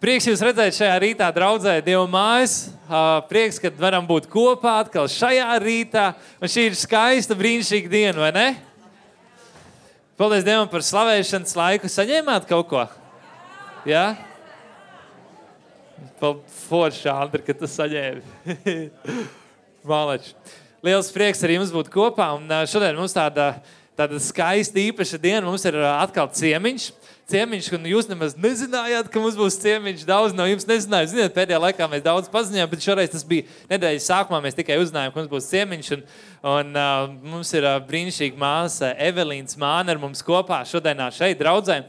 Prieks jūs redzēt šajā rītā, draudzē, Dieva mājas. Prieks, ka varam būt kopā atkal šajā rītā. Un šī ir skaista, brīnišķīga diena, vai ne? Paldies Dievam par slavēšanas laiku. Saņēmāt kaut ko? Jā? Forši, Andri, ka tu saņēmi. Mālači. Liels prieks ar jums būt kopā. Un šodien mums tāda, tāda skaista, īpaša diena. Mums ir atkal ciemiņš. Ciemiņš, un jūs nemaz nezinājāt, ka mums būs ciemiņš. Daudz no jums nezināja. Ziniet, pēdējā laikā mēs daudz paziņojām, bet šoreiz tas bija nedēļas sākumā. Mēs tikai uzzinājām, ka mums būs ciemiņš. Un, un, uh, mums ir uh, brīnišķīga māsa Evelīna Māna ar mums kopā šodienā šeit, draudzē.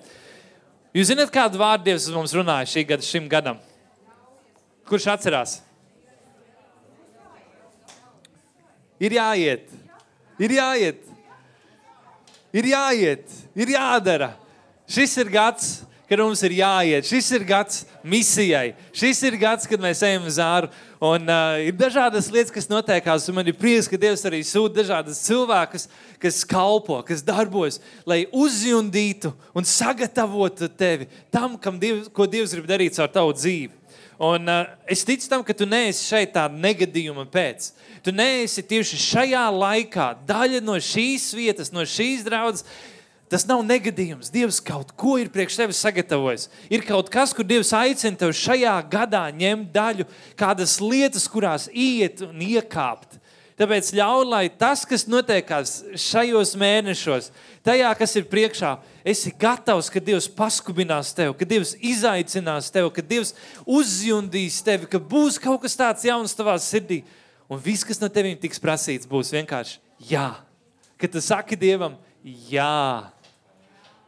Jūs zināt, kādu vārdu Dievs mums runāja šī gada, šim gadam? Kurš atcerās? Ir jāiet, ir jāiet, ir jāiet, ir jādara. Šis ir gads, kad mums ir jāiet. Šis ir gads misijai. Šis ir gads, kad mēs ejam uz āru. Un uh, ir dažādas lietas, kas notiekās. Man ir prieks, ka Dievs arī sūta dažādas cilvēkus, kas kalpo, kas darbojas, lai uzjundītu un sagatavotu tevi tam, Dievs, ko Dievs grib darīt ar tavu dzīvi. Un, uh, es ticu tam, ka tu neesi šeit tāda negadījuma pēc. Tu neesi tieši šajā laikā daļa no šīs vietas, no šīs draudzes. Tas nav negadījums. Dievs kaut ko ir priekš tevis sagatavojis. Ir kaut kas, kur Dievs aicina tevi šajā gadā ņemt daļu, kādas lietas, kurās iet un iekāpt. Tāpēc ļauj, lai tas, kas notiekās šajos mēnešos, tajā, kas ir priekšā, esi gatavs, ka Dievs paskubinās tevi, ka Dievs izaicinās tevi, ka Dievs uzjundīs tevi, ka būs kaut kas tāds jauns tavā sirdī. Un viss, kas no tevīm tiks prasīts, būs vienkārši jā. Kad tu saki Dievam, jā.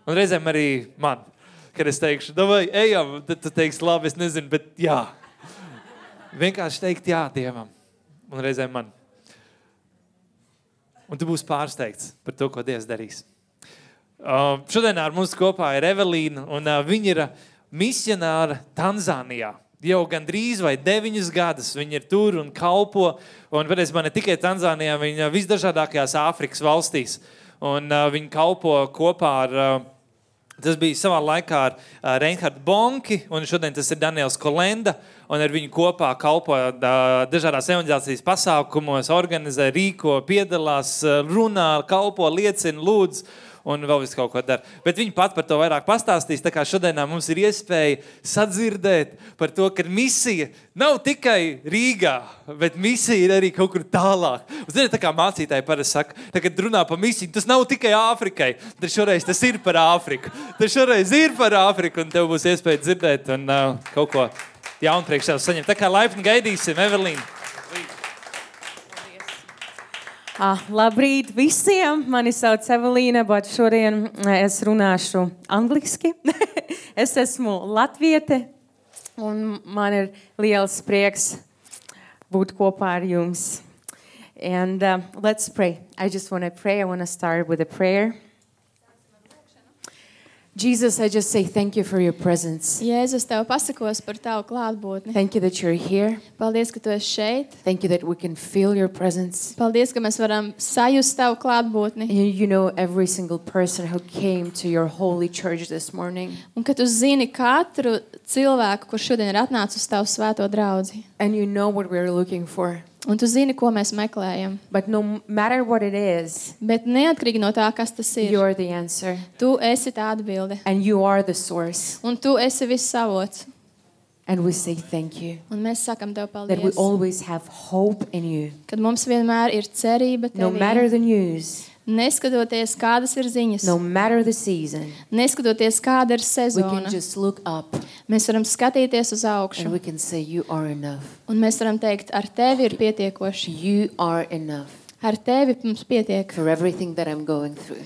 Un reizēm arī man, kad es teikšu, vai ejam, tad tu teiksi, labi, es nezinu, bet jā. Vienkārši teikt jā Dievam. Un reizēm man. Un tu būsi pārsteigts par to, ko Dievs darīs. Uh, šodien ar mums kopā ir Evelīna, un uh, viņa ir misionāra Tanzānijā. Jau gandrīz vai deviņus gadus viņa ir tur un kalpo. Un, patiesībā, ne tikai Tanzānijā, viņa visdažādākajās Āfrikas valstīs. Un, uh, viņa kalpo kopā ar uh, Tas bija savā laikā ar uh, Reinhardu Bonki, un šodien tas ir Daniels Kolenda. Ar viņu kopā kalpoja uh, dažādās evanģēlijas pasākumos, organizē, rīko, piedalās, runā, kalpo, liecina, lūdz un vēl visu kaut ko dara. Bet viņi pat par to vairāk pastāstīs. Tā kā šodien mums ir iespēja sadzirdēt par to, ka misija nav tikai Rīgā, bet misija ir arī kaut kur tālāk. Ziniet, tā kā mācītāji parasti saka, tā, kad runā par misiju, tas nav tikai Āfrikai. Tad šoreiz tas ir par Āfriku. Tas šoreiz ir par Āfriku, un tev būs iespēja dzirdēt un uh, kaut ko jaunu priekš sev saņemt. Tā kā laipni gaidīsim, Evelīna. Ah, labrīt visiem! Mani sauc Evelīna, bet šodien es runāšu angliski. es esmu latviete, un man ir liels prieks būt kopā ar jums. And uh, let's pray. I just want to pray. I want to start with a prayer. Jesus, I just say thank you for your presence. Jēzus, tev pasakos par tavu klātbūtni. Thank you that you're here. Paldies, ka tu esi šeit. Thank you that we can feel your presence. Paldies, ka mēs varam sajust tavu klātbūtni. You, you know every single person who came to your holy church this morning. Un ka tu zini katru cilvēku, kurš šodien ir atnācis uz tavu svēto draugu. And you know what we're looking for. Un tu zini, ko mēs meklējam. But no matter what it is, Bet neatkarīgi no tā, kas tas ir, you're the answer. tu esi tā atbilde. And you are the source. Un tu esi viss savots. And we say thank you. Un mēs sakam tev That we paldies. always have hope in you. Kad mums vienmēr ir cerība, No tevī. matter the news, neskatoties, kādas ir ziņas, no matter the season, neskatoties, kāda ir we can sezona, just look up mēs varam skatīties uz augšu. and we can say, You are enough. Un mēs varam teikt, ar tevi ir pietiekoši. You are enough Ar tevi mums pietiek. for everything that I'm going through.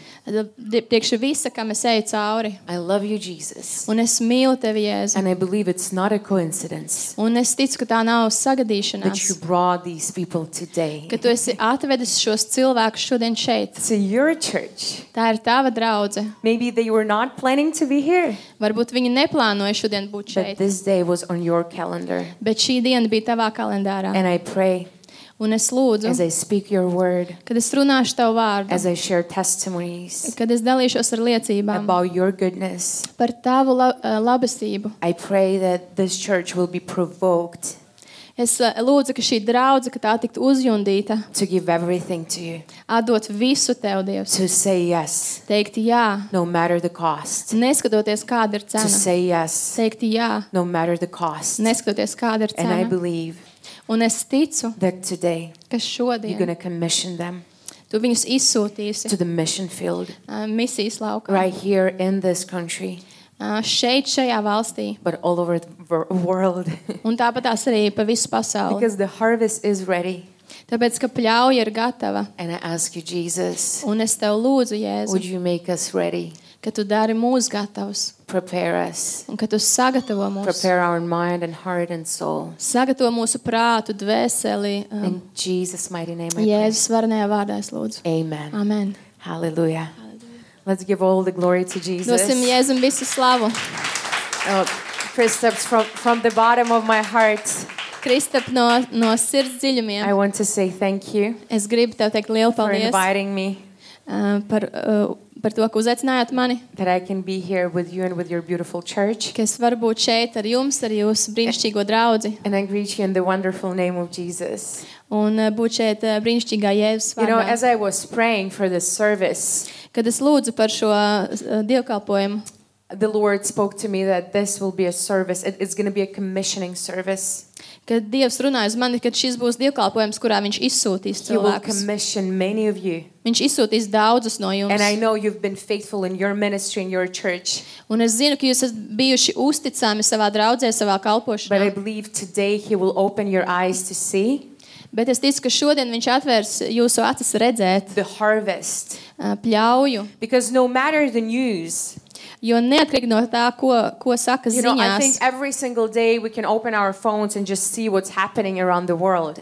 Priekš visa, kam es eju cauri. I love you, Jesus. Un es mīlu tevi, Jēzu. And I believe it's not a coincidence Un es ticu, ka tā nav that you sagadīšanās. brought these people today Ka tu esi atvedis šos cilvēkus šodien šeit. to your church. Tā ir tava draudzene. Maybe they were not planning to be here, Varbūt viņi neplānoja šodien būt but šeit. this day was on your calendar. Bet šī diena bija tavā kalendārā. And I pray Un es lūdzu, as I speak your word, kad es runāšu tavu vārdu, as I share testimonies kad es dalīšos ar liecībām about your goodness. par tavu la eh, labestību. I pray that this church will be provoked Es eh, lūdzu, ka šī draudzene, ka tā tiktu uzjundīta, to give everything to you, atdot visu tev, Dievs. to say yes, Teikt jā, no matter the cost, neskatoties, kāda ir to cena. say yes, Teikt jā, no matter the cost. neskatoties, kāda ir And I cena. Believe Un es ticu, that today ka you're going šodien to commission them tu viņus izsūtīsi to the mission field eh, misijas laukā. right here in this country, Eh, Šeit, šajā valstī. but all over the wor- world. Un tāpat tās arī pa visu pasauli. because the harvest is ready. Tāpēc, ka pļauja ir gatava. And I ask you, Jesus, Un es tev lūdzu, Jēzu, would you make us ready? Ka tu dari mūs gatavus. Prepare us. Un ka tu sagatavo mūs. Prepare our mind and heart and soul. Sagatavo mūsu prātu, dvēseli. Um, In Jesus' mighty name, I pray. Jēzus varenajā vārdā es lūdzu. Amen. Amen. Hallelujah. Let's give all the glory to Jesus. Dosim Jēzum visu slavu. Oh, Kristaps, from, from the bottom of my heart, Kristap, no, no sirds I dziļumiem. want to say thank you Es gribu tev teikt lielu for paldies inviting me, uh, par, uh, par to, ka uzaicinājāt mani. that I can be here with you and with your beautiful church. Ka es varu būt šeit ar jums, ar jūsu brīnišķīgo draugu. And I greet you in the wonderful name of Jesus. Un uh, būt šeit uh, brīnišķīgā Jēzus You know, vārdā. as I was praying for this service, Kad es lūdzu par šo uh, dievkalpojumu, the Lord spoke to me that this will be a service. It- It's going to be a commissioning service. Kad Dievs runāja uz mani, ka šis būs dievkalpojums, kurā Viņš izsūtīs He will cilvēkus. commission many of you. Viņš izsūtīs daudzus no And I jums. know you've been faithful in your ministry in your church. Un es zinu, ka jūs esat bijuši uzticami savā draudzē, savā But I kalpošanā. believe today He will open your eyes to see Bet es ticu, ka šodien Viņš atvērs jūsu acis redzēt the harvest. uh, pļauju. Because no matter the news, Jo neatkarīgi no tā, ko, ko saka you know, I ziņās, think every single day we can open our phones and just see what's happening around the world.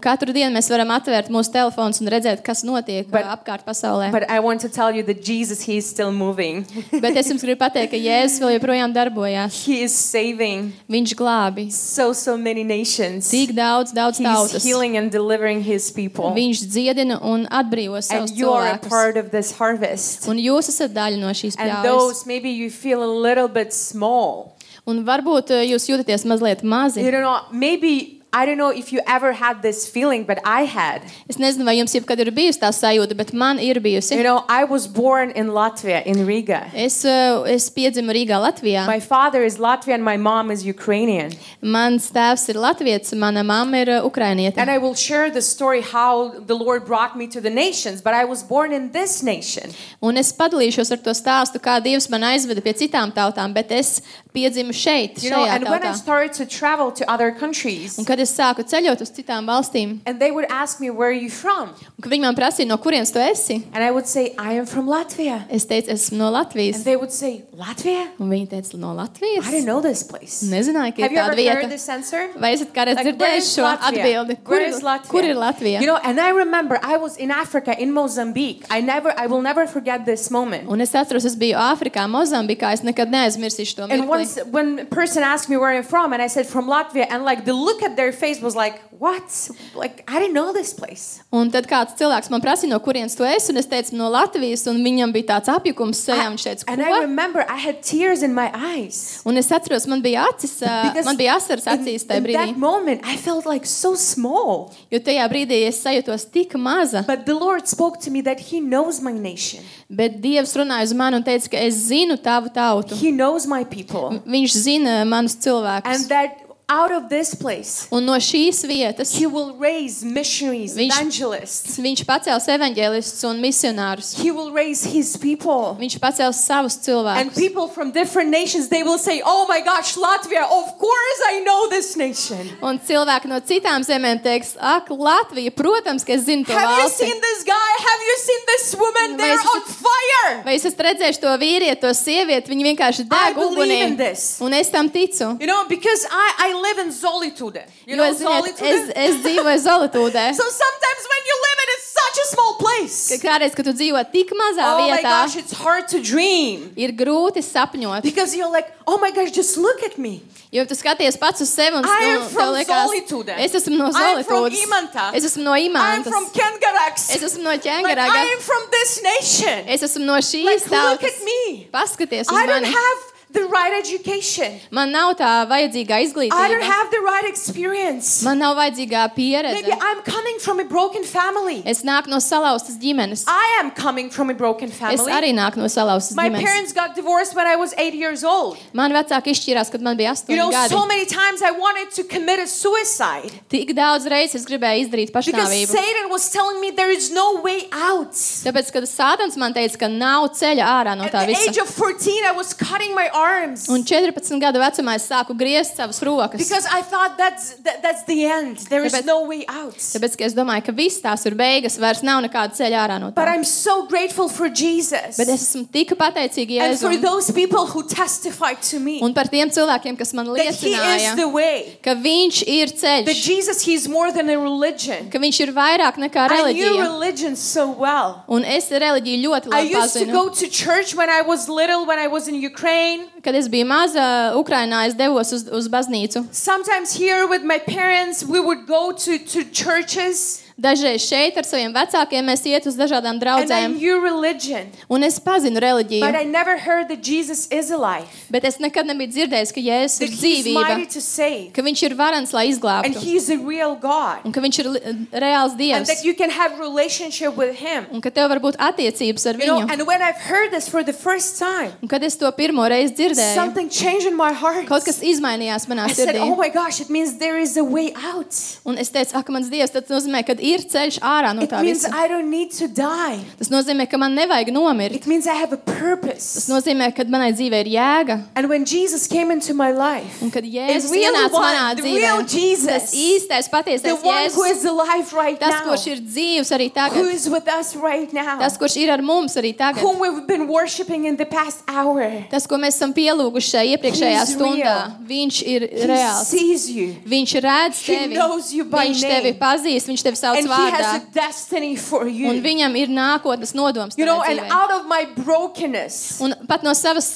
katru dienu mēs varam atvērt mūsu telefonus un redzēt, kas notiek But- uh, apkārt pasaulē. But I want to tell you that Jesus, He is still moving. Bet es jums gribu pateikt, ka Jēzus vēl joprojām darbojās. He is saving Viņš glābi so, so many nations. tik daudz, daudz He's tautas. healing and delivering His people. Viņš dziedina un atbrīvo savus And you are a cilvēkus. part of this harvest. Un jūs esat daļa no šīs And pļaujas. those, maybe you feel a little bit small. Un varbūt uh, jūs jūtaties mazliet mazi. You know, maybe, I don't know if you ever had this feeling, but I had. Es nezinu, vai jums jebkad ir bijusi tā sajūta, bet man ir bijusi. You know, I was born in Latvia, in Riga. Es, uh, es piedzimu Rīgā, Latvijā. My father is Latvian, my mom is Ukrainian. Mans tēvs ir latviečs, mana mamma ir uh, ukrainiete. And I will share the story how the Lord brought me to the nations, but I was born in this nation. Un es padalīšos ar to stāstu, kā Dievs man aizveda pie citām tautām, bet es piedzimu šeit, You know, šajā and when I tautā. started to travel to other countries, Un kad es sāku ceļot uz citām valstīm, and they would ask me, Where are you from? un kad viņi man prasīja, no kurienes tu esi, And I would say, I am from Latvia. es teicu, esmu no And Latvijas. they would say, Latvia? Un viņi teica, no Latvijas. I didn't know this place. Nezināju, ka Have ir you ever tāda heard vieta. this answer? Vai esat kādreiz Like, where dzirdējuši is šo Latvia? atbildi? Kur, Where is Latvia? kur ir Latvija? You know, and I remember I was in Africa, in Mozambique. I never, I will never forget this moment. Un es atceros, es biju Āfrikā, Mozambikā. Es nekad neaizmirsīšu to And mirkli. When a person asked me where I'm from, and I said from Latvia, and like the look at their face was like, "What? Like I didn't know this place." Un tad kāds cilvēks man prasīja, no kurienes tu esi, un es teicu, no Latvijas, un viņam bija tāds apjukums sejā. Viņš teica, And I ko? remember I had tears in my eyes. Un es atceros, man bija acis, ā, Because man bija asaras in, acīs tajā in brīdī. that moment, I felt like so small. Jo tajā brīdī es sajūtos tik maza. But the Lord spoke to me that He knows my nation. Bet Dievs runāja uz mani un teica, ka es zinu tavu tautu. He knows my people, Viņš zina manus and cilvēkus. that out of this place, Un no šīs vietas He will raise missionaries, Viņš- evangelists. viņš pacels evaņģēlistus un misionārus. He will raise His people. Viņš pacels savus And cilvēkus. people from different nations, they will say, Oh my gosh, Latvia, of course I know this nation. Un cilvēki no citām zemēm teiks, ak, Latvija, protams, ka es zinu to Have you valsti. seen this guy? Have you seen this woman? They're Vai on fire. Vai jūs esat redzējuši to vīrieti, to sievieti? Viņi vienkārši I deg believe in ugunī. this. Un es tam ticu. You know, because I, I live in solitude. You Jo know, es, ziniet, solitude? es, es dzīvoju Zolotūdē. So sometimes when you live in such such a small ka place. kādreiz, kad tu dzīvo tik mazā Oh my vietā, gosh, it's hard to dream. ir grūti sapņot. Because you're like, oh my gosh, just look at me. Jo tu skaties pats uz sevi un I am nu, from tev liekas, Zolitude. es esmu no I am from Zolītūdas. Imanta. Es esmu no I'm Imantas. from Kengarax. Es esmu no Like, Ķengaraga. I am from this nation. Es esmu no šīs Like, look tautas. at me. Paskaties uz I don't mani. have the right education. Man nav tā vajadzīgā I don't izglītība. have the right experience. Man nav vajadzīgā Maybe pieredze. I'm coming from a broken family. Es nāku no salauztas ģimenes. I am coming from a broken Es family. arī nāku no salauztas My ģimenes. parents got divorced when I was eight years old. Man vecāki izšķirās, kad man bija You know, 8 so gadi. many times I wanted to commit a suicide Tik daudz reizes es gribēju izdarīt because pašnāvību. Satan was telling me there is no way out. Tāpēc, kad Sātans man teica, ka nav ceļa ārā no At tā the age visa. of 14, I was cutting my arms Un 14 gadu vecumā es sāku griezt savas rokas. because I thought that's that, that's the end. There is Tāpēc- no way out. Tāpēc, ka es domāju, ka viss tās ir beigas, vairs nav nekāda ceļa ārā no But tā. I'm so grateful for Jesus Bet es esmu tik pateicīga and for Jēzum those people who testified to me un par tiem cilvēkiem, kas man that He is liecināja, the way. ka viņš ir That ceļš, Jesus, He's more than a religion. ka viņš ir vairāk nekā I knew reliģija. religion so well. Un es reliģiju ļoti I labi used to pazinu. go to church when I was little, when I was in Ukraine. Kad es biju maza Ukrainā, es devos uz, uz baznīcu. Sometimes here with my parents, we would go to, to churches. Dažreiz šeit ar saviem vecākiem mēs iet uz dažādām And I draudzēm. knew religion, Un es pazinu but reliģiju. I never heard that Jesus is alive. Bet es nekad nebiju dzirdējis, ka Jēzus That ir He's dzīvība, mighty to save. ka viņš ir varants, lai And izglābtu, He's a real God. un ka viņš ir li- reāls And dievs, that you can have relationship with Him. un ka tev var būt attiecības ar You know, viņu. and when I've heard this for the first time, Un kad es to pirmo reizi dzirdēju, something changed in my heart. kaut kas izmainījās manā I said, sirdī. oh my gosh, it means there is a way out. Un es teicu, ak, mans dievs, tas nozīmē, ka ir ceļš ārā no It tā means visa. I don't need to die. Tas nozīmē, ka man nevajag nomirt. It means I have a Tas purpose. nozīmē, ka manai dzīvei ir jēga. And when Jesus came into my life, Un kad the Jēzus ienāca one, manā the dzīvē, real tas Jesus, īstais, the patiesais one who Jēzus, is alive right tas, now, kurš ir dzīvs arī who tagad, is with us right now, tas, kurš ir ar mums arī tagad, whom we've been worshiping in the past hour. tas, ko mēs esam pielūguši šajā iepriekšējā He's stundā, real. viņš ir He reāls. sees you. Viņš redz tevi, knows you by viņš tevi pazīst, viņš tevi sauc And he vārdā, has a destiny for un you. viņam ir nākotnes nodoms. You know, tavai and dzīvei. out of my brokenness, Un pat no savas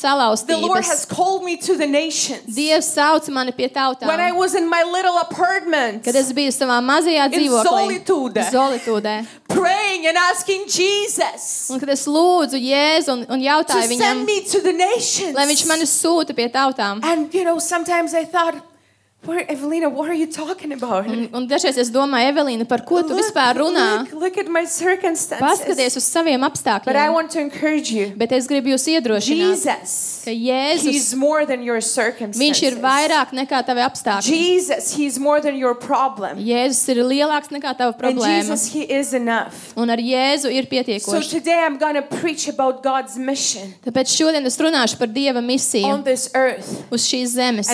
the Lord has salauztības, called me to the nations. Dievs sauc mani pie When I tautām. was in my little apartment, Kad es biju savā mazajā In dzīvoklī, Zolitude. Zolitūdē, praying and asking Jesus un kad es lūdzu Jēzu un, un to jautāju send viņam, me to the nations. lai viņš mani sūta pie tautām. And you know, sometimes I thought, where, Evelina, what are you talking about? Un, un dažreiz es domāju, Evelīna, par ko tu vispār runā? look, look at my circumstances. Paskaties uz saviem But I apstākļiem. want to encourage you. Bet es gribu jūs iedrošināt, Jesus, ka Jēzus, He's more than your viņš circumstances. ir vairāk nekā tavi apstākļi. Jesus, He's more than your problem. Jēzus ir lielāks nekā tava And problēma. Jesus, He is enough. Un ar Jēzu ir So pietiekoši. today I'm going to preach about God's mission Tāpēc šodien es runāšu par Dieva on misiju this earth. uz šīs zemes.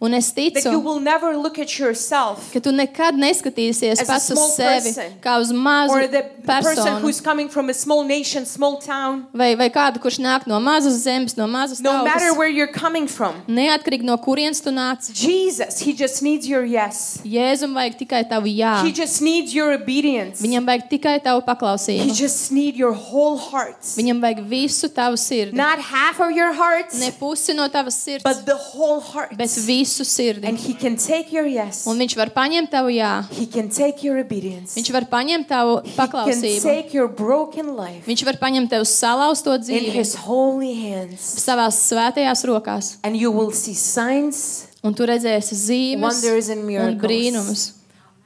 And I believe Un es that you ticu, will never look at yourself ka tu nekad neskatīsies As a pats uz small sevi person. kā uz mazu or the person personu. who's coming from a small nation, small town. Vai, vai kādu, kurš nāk no mazas zemes, no mazas No matter tautas. where you're coming from, Neatkarīgi no kurienes tu nāc. Jesus, He just needs your yes. Jēzum vajag tikai tavu jā. He just needs your obedience. Viņam vajag tikai tavu He paklausību. just needs your whole heart. Viņam vajag visu tavu sirdi. Not half of your heart, Ne pusi no tavas sirds, but the whole heart. bet visu sirdi. And He can take your yes. Un viņš var paņemt tavu jā. He can take your obedience. Viņš var paņemt tavu He can paklausību. take your broken life Viņš var paņemt tev salauzto in dzīvi His holy hands. savās svētajās rokās. And you will see signs Un tu redzēsi zīmes Wonders and un miracles. brīnumus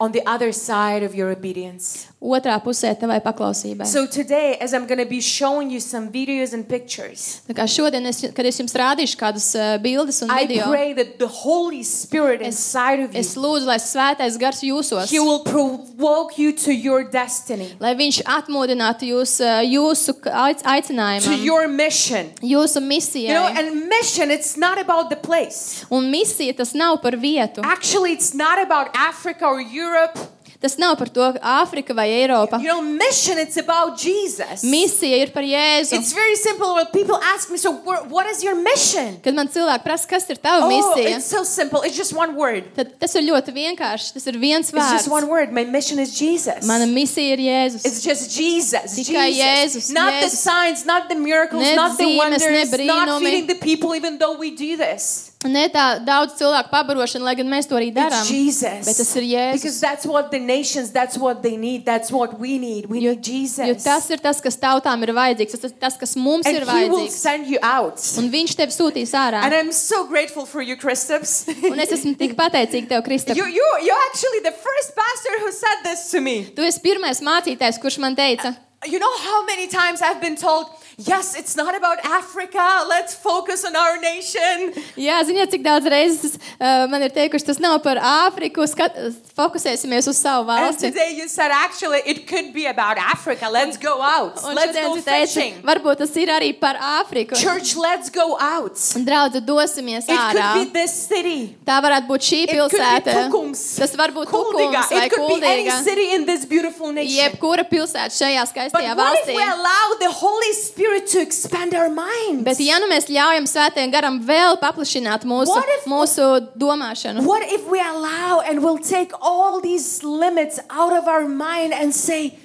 on the other side of your obedience. Otrā pusē tavai paklausībai. So today, as I'm going to be showing you some videos and pictures, Tā kā šodien, es, kad es jums rādīšu kādas uh, bildes un I video, pray that the Holy Spirit inside of es you, lūdzu, lai svētais gars jūsos, He will provoke you to your destiny, lai viņš atmodinātu jūs uh, jūsu k- aic- to aicinājumam, your mission. jūsu You know, misijai. and mission, it's not about the place. Un misija tas nav par vietu. Actually, it's not about Africa or Europe. Tas nav par to Āfrika vai Eiropa. You know, mission, it's about Jesus. Misija ir par Jēzu. It's very simple. When people ask me, so wha- what is your mission? Kad man cilvēki prasa, kas ir tava Oh, misija, it's so simple. It's just one word. tad tas ir ļoti vienkārši. Tas ir viens It's just vārds. one word. My mission is Jesus. Mana misija ir Jēzus. It's just Jesus. Tikai Jesus. Jēzus, Not the Jēzus. signs, not the miracles, Ne not the zīmes, ne wonders, not brīnumi. feeding the people, even though we do this. Ne tā daudz cilvēku pabarošana, lai gan mēs to arī darām. It's Jesus. Bet tas ir Jēzus. Because that's what the nations, that's what they need, that's what we need. We need Jesus. Jo tas ir tas, kas tautām ir vajadzīgs, tas ir tas, kas mums and ir He will vajadzīgs. send you out. Un viņš tevi sūtīs ārā. And I'm so grateful for you, Kristaps. Un es esmu tik pateicīga tev, Kristap. you, you, you're actually the first pastor who said this to me. Tu esi pirmais mācītājs, kurš man teica, You know how many times I've been told, yes, it's not about Africa, let's focus on our nation. Jā, ziniet, cik daudz reizes uh, man ir teikuši, tas nav par Āfriku, skat, fokusēsimies uz savu And valsti. today you said, actually, it could be about Africa. Let's go out. Un Let's šodien go tu teici, fishing. varbūt tas ir arī par Āfriku. Church, let's go out. Un, Draudzi, dosimies It ārā. could be this city. Tā varētu būt šī It could be pilsēta. Tukums. Tas var būt Kuldiga. Tukums vai It could be any Kuldīga. city in this beautiful nation. Jebkura pilsēta šajā But skaistajā what if valstī. we allow the Holy Spirit to expand our minds? Bet, ja nu mēs ļaujam svētajam garam vēl paplašināt mūsu, What if- mūsu domāšanu, What if we allow and we'll take all these limits out of our mind and say,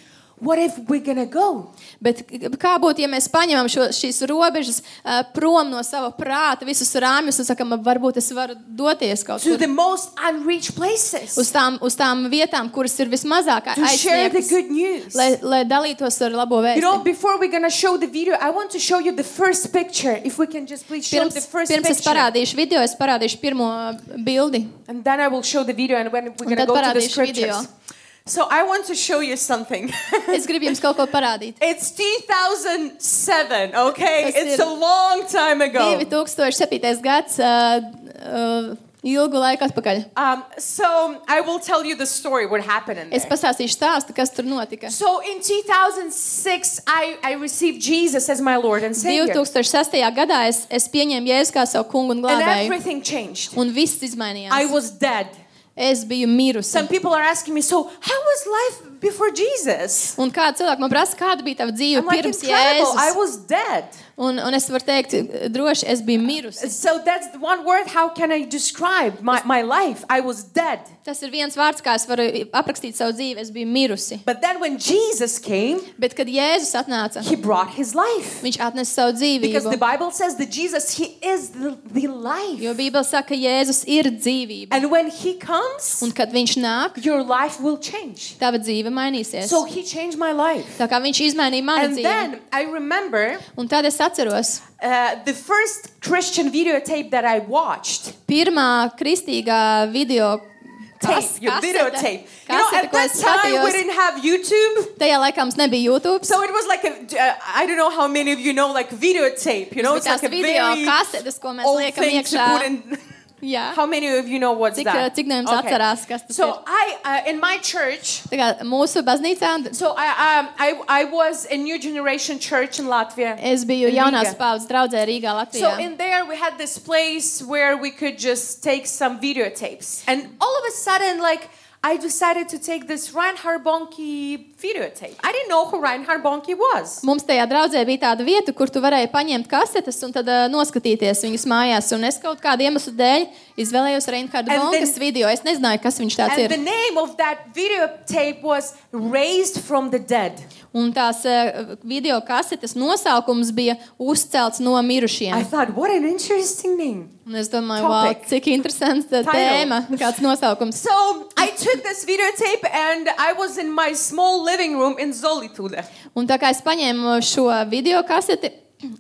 what if we're gonna go? bet kā būtu, ja mēs paņemam šo, šīs robežas uh, prom no sava prāta, visus rāmjus un sakam, varbūt es varu doties kaut To kur the most unreached places. uz tām, uz tām vietām, kuras ir vismazāk To share the aizsniegtas, good news. lai, lai dalītos ar labo You know, vēstu. before we're gonna show the video, I want to show you the first picture. If we can just please show Pirms, the first pirms es picture. parādīšu video, es parādīšu pirmo uh, bildi. And then I will show the video and when we're Un gonna tad go to the parādīšu scriptures. video. So I want to show you something. Es gribu jums kaut ko parādīt. it's 2007, okay? Tas It's ir a long time ago. 2007. gads, uh, uh, ilgu laiku atpakaļ. Um, so I will tell you the story, what happened in Es there. pastāstīšu stāstu, kas tur notika. So in 2006, I, I received Jesus as my Lord and Savior. 2006. gadā es, es pieņēmu Jēzu kā savu kungu un And glābēju, everything changed. un viss I izmainījās. was dead. Es biju mirusi. Some people are asking me, so how was life before Jesus? Un kāda cilvēka man prasa, kāda bija tava dzīve I'm like, pirms incredible. I Jēzus? was dead. Un, un es varu teikt, droši es biju mirusi. So that's the one word. How can I describe my, my life? I was dead. Tas ir viens vārds, kā es varu aprakstīt savu dzīvi. Es biju mirusi. But then when Jesus came, Bet, kad Jēzus atnāca, he brought his life. viņš atnesa savu Because the dzīvību. Bible says that Jesus, he is the, the life. Jo Bībele saka, ka Jēzus ir dzīvība. And when he comes, Un kad viņš nāk, your life will change. tava dzīve mainīsies. So he changed my life. Tā kā viņš izmainīja manu And dzīvi. then I remember Un tad es atceros, uh, the first Christian videotape that I watched. pirmā kristīgā video Tape, your videotape. You know, kasete, at ko that es time we skatījos. didn't have YouTube. Tajā laikā mums nebija YouTube. So it was like a, uh, I don't know how many of you know, like videotape. You know, it's Tas like a bija video very kasetes, ko mēs old liekam thing to iekšā. put in. Jā. How many of you know what's Cik, that? cik no jums atcerās, kas tas So ir? I, uh, in my church, Tā kā mūsu baznīcā so I, um, I, I was a new generation church in Latvia. es biju In jaunās Riga. paudzes draudzē Rīgā, So Latvijā. in there we had this place where we could just take some videotapes. And all of a sudden, like, I decided to take this Reinhard Bonnke videotape. I didn't know who Reinhard Bonnke was. Mums tajā draudzē bija tāda vieta, kur tu varēji paņemt kasetes un tad uh, noskatīties viņas mājās. Un es kaut kādu iemeslu dēļ izvēlējos Reinhardu And Bonkas video. Es nezināju, kas viņš tāds And the ir. name of that videotape was Raised from the Dead. Un tās uh, video kasetes nosaukums bija Uzcelts no I mirušiem. thought, what an interesting name. Un es domāju, wow, cik interesants tēma, kāds nosaukums. So I took this videotape and I was in my small living room in Zolitude. Un tā kā es paņēmu šo video kaseti,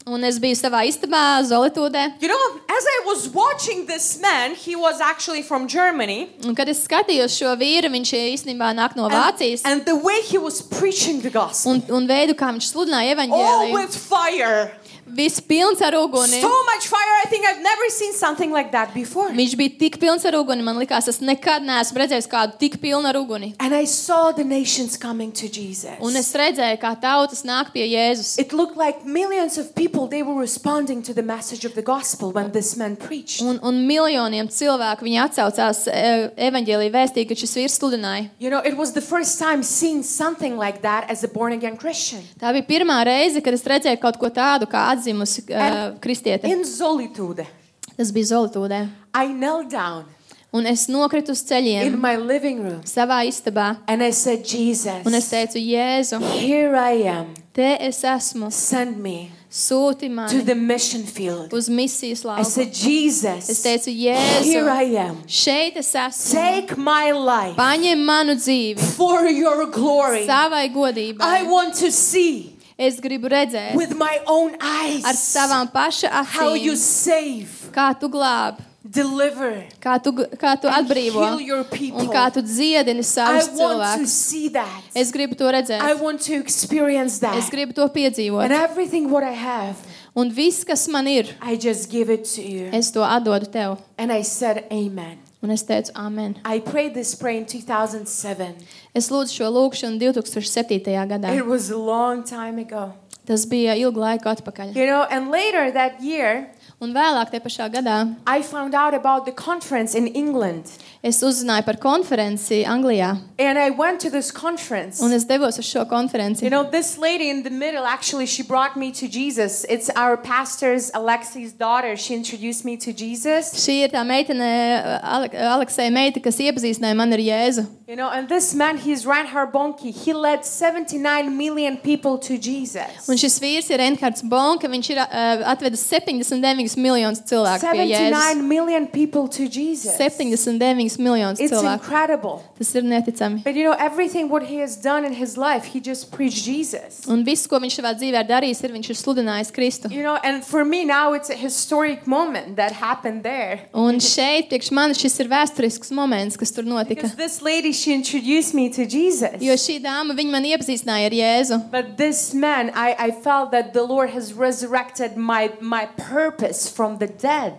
un es biju savā istabā, Zolitūdē, You know, as I was watching this man, he was actually from Germany. un kad es skatījos šo vīru, viņš īstenībā nāk no And, Vācijas, and the way he was preaching the gospel, un, un veidu, kā viņš sludināja all evaņģēliju, with fire. Viss pilns ar uguni. So much fire. I think I've never seen something like that before. Viņš bija tik pilns ar uguni, man likās, es nekad neesmu redzējis kādu tik pilnu ar uguni. And I saw the nations coming to Jesus. Un es redzēju, kā tautas nāk pie Jēzus. It looked like millions of people they were responding to the message of the gospel when this man preached. Un, un miljoniem cilvēku viņi atsaucās e, evaņģēlīja vēstī, kad šis vīrs sludināja. You know, it was the first time seeing something like that as a born again Christian. Tā bija pirmā reize, kad es redzēju kaut ko tādu, kā atzimusi uh, kristiete. In solitude, Tas bija Zolītūdē. I knelt down Un es nokritu uz in ceļiem my living room savā istabā. and I said, Jesus, Un es teicu, Jēzu, here I am. te es esmu. Send me Sūti to mani the mission field. uz misijas I lauku. said, Es Jesus, teicu, here Jēzu, I am. šeit es esmu. Take my life Paņem manu dzīvi for your glory. savai I godībai. Es gribu redzēt with my own ar eyes savām paša how you acīm, save, kā tu glābi, deliver, kā tu, kā tu atbrīvo heal your people. un kā tu dziedini I savus want to cilvēkus. Es gribu to I redzēt. want to experience Es that. gribu to piedzīvot. And everything what I have, Un viss, kas man ir, I just give it to you. es to atdodu tev. And I said, Amen. Un es teicu, Amen. I prayed this prayer in 2007. Es lūdzu šo lūgšanu 2007. gadā. It was a long time ago. Tas bija ilgu laiku atpakaļ. You know, and later that year, Un vēlāk, te pašā gadā, I found out about the conference in England. Es uzzināju par konferenci Anglijā. And I went to this conference. Un es devos uz šo konferenci. You know, this lady in the middle, actually, she brought me to Jesus. It's our pastor's Alexi's daughter. She introduced me to Jesus. Šī ir tā meitene, Ale Aleksēja meita, kas iepazīstināja mani ar Jēzu. You know, and this man, he's Reinhard Bonnke. He led 79 million people to Jesus. Un šis vīrs ir Reinhards Bonka. Viņš ir uh, atvedis 79 miljonus cilvēku pie Jēzus. 79 million people to Jesus. 79 miljonus It's cilvēku. incredible. Tas ir neticami. But you know, everything what he has done in his life, he just preached Jesus. Un viss, ko viņš savā dzīvē ir darījis, ir viņš ir sludinājis Kristu. You know, and for me now it's a historic moment that happened there. Un šeit, priekš manis, šis ir vēsturisks moments, kas tur notika. Because this lady, she introduced me to Jesus. Jo šī dāma, viņa man iepazīstināja ar Jēzu. But this man, I, I felt that the Lord has resurrected my, my purpose from the dead.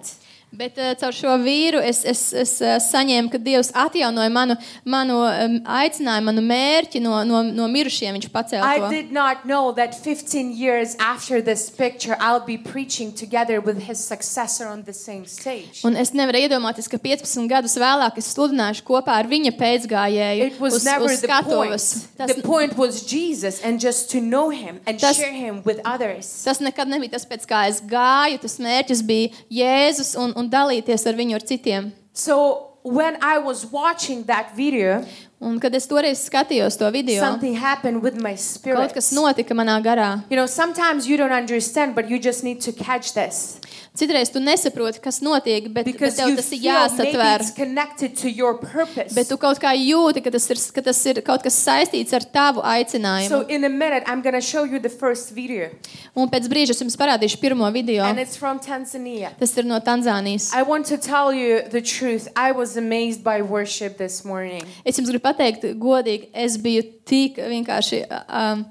Bet uh, caur šo vīru es, es, es uh, saņēmu, ka Dievs atjaunoja manu, manu um, aicinājumu, manu mērķi no, no, no mirušiem. Viņš pacēla I to. did not know that 15 years after this picture, I'll be preaching together with his successor on the same stage. Un es nevaru iedomāties, ka 15 gadus vēlāk es sludināšu kopā ar viņa pēcgājēju It was uz, never uz the point. skatuves. Tas, The point was Jesus and just to know him and Tas- share him with others. tas nekad nebija tas, pēc kā es gāju. Tas mērķis bija Jēzus un, un dalīties ar viņu ar citiem. So when I was watching that video, Un, kad es toreiz skatījos to video, something happened with my spirit. kaut kas notika manā garā. You know, sometimes you don't understand, but you just need to catch this. Citreiz tu nesaproti, kas notiek, bet, bet Because tev you tas ir feel maybe jāsatver. it's connected to your purpose. Bet tu kaut kā jūti, ka tas ir, ka tas ir kaut kas saistīts ar tavu So aicinājumu. in a minute, I'm going to show you the first video. Un pēc brīža es jums parādīšu pirmo video. And it's from Tanzania. Tas ir no Tanzānijas. I want to tell you the truth. I was amazed by worship this morning. Es jums gribu pateikt, godīgi, es biju tik vienkārši. Um,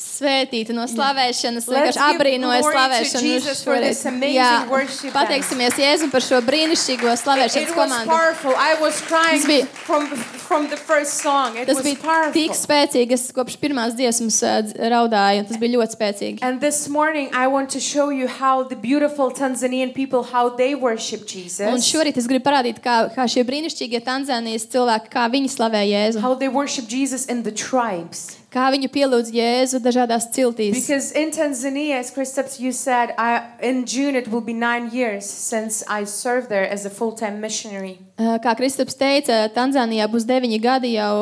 Svētīta no slavēšanas, Let's vienkārši give abrīnoja glory to slavēšanu. Jesus for šoreiz. this amazing Jā, worship pateiksimies Jēzum par šo brīnišķīgo It slavēšanas was komandu. powerful. I was crying Tas bija- from, from the first song. It Tas was bija powerful. tik spēcīgi, es kopš pirmās dziesmas ā, dz- raudāju, un tas bija ļoti spēcīgi. And this morning, I want to show you how the beautiful Tanzanian people, how they worship Un Jesus, šorīt es gribu parādīt, kā, kā šie brīnišķīgie Tanzānijas cilvēki, kā viņi slavē Jēzu, how they worship Jesus in the tribes. Kā viņi pielūdz Jēzu dažādās ciltīs. Because in Tanzania, as Kristaps, you said, I, in June it will be nine years since I served there as a full-time missionary. Kā Kristaps teica, Tanzānijā būs deviņi gadi jau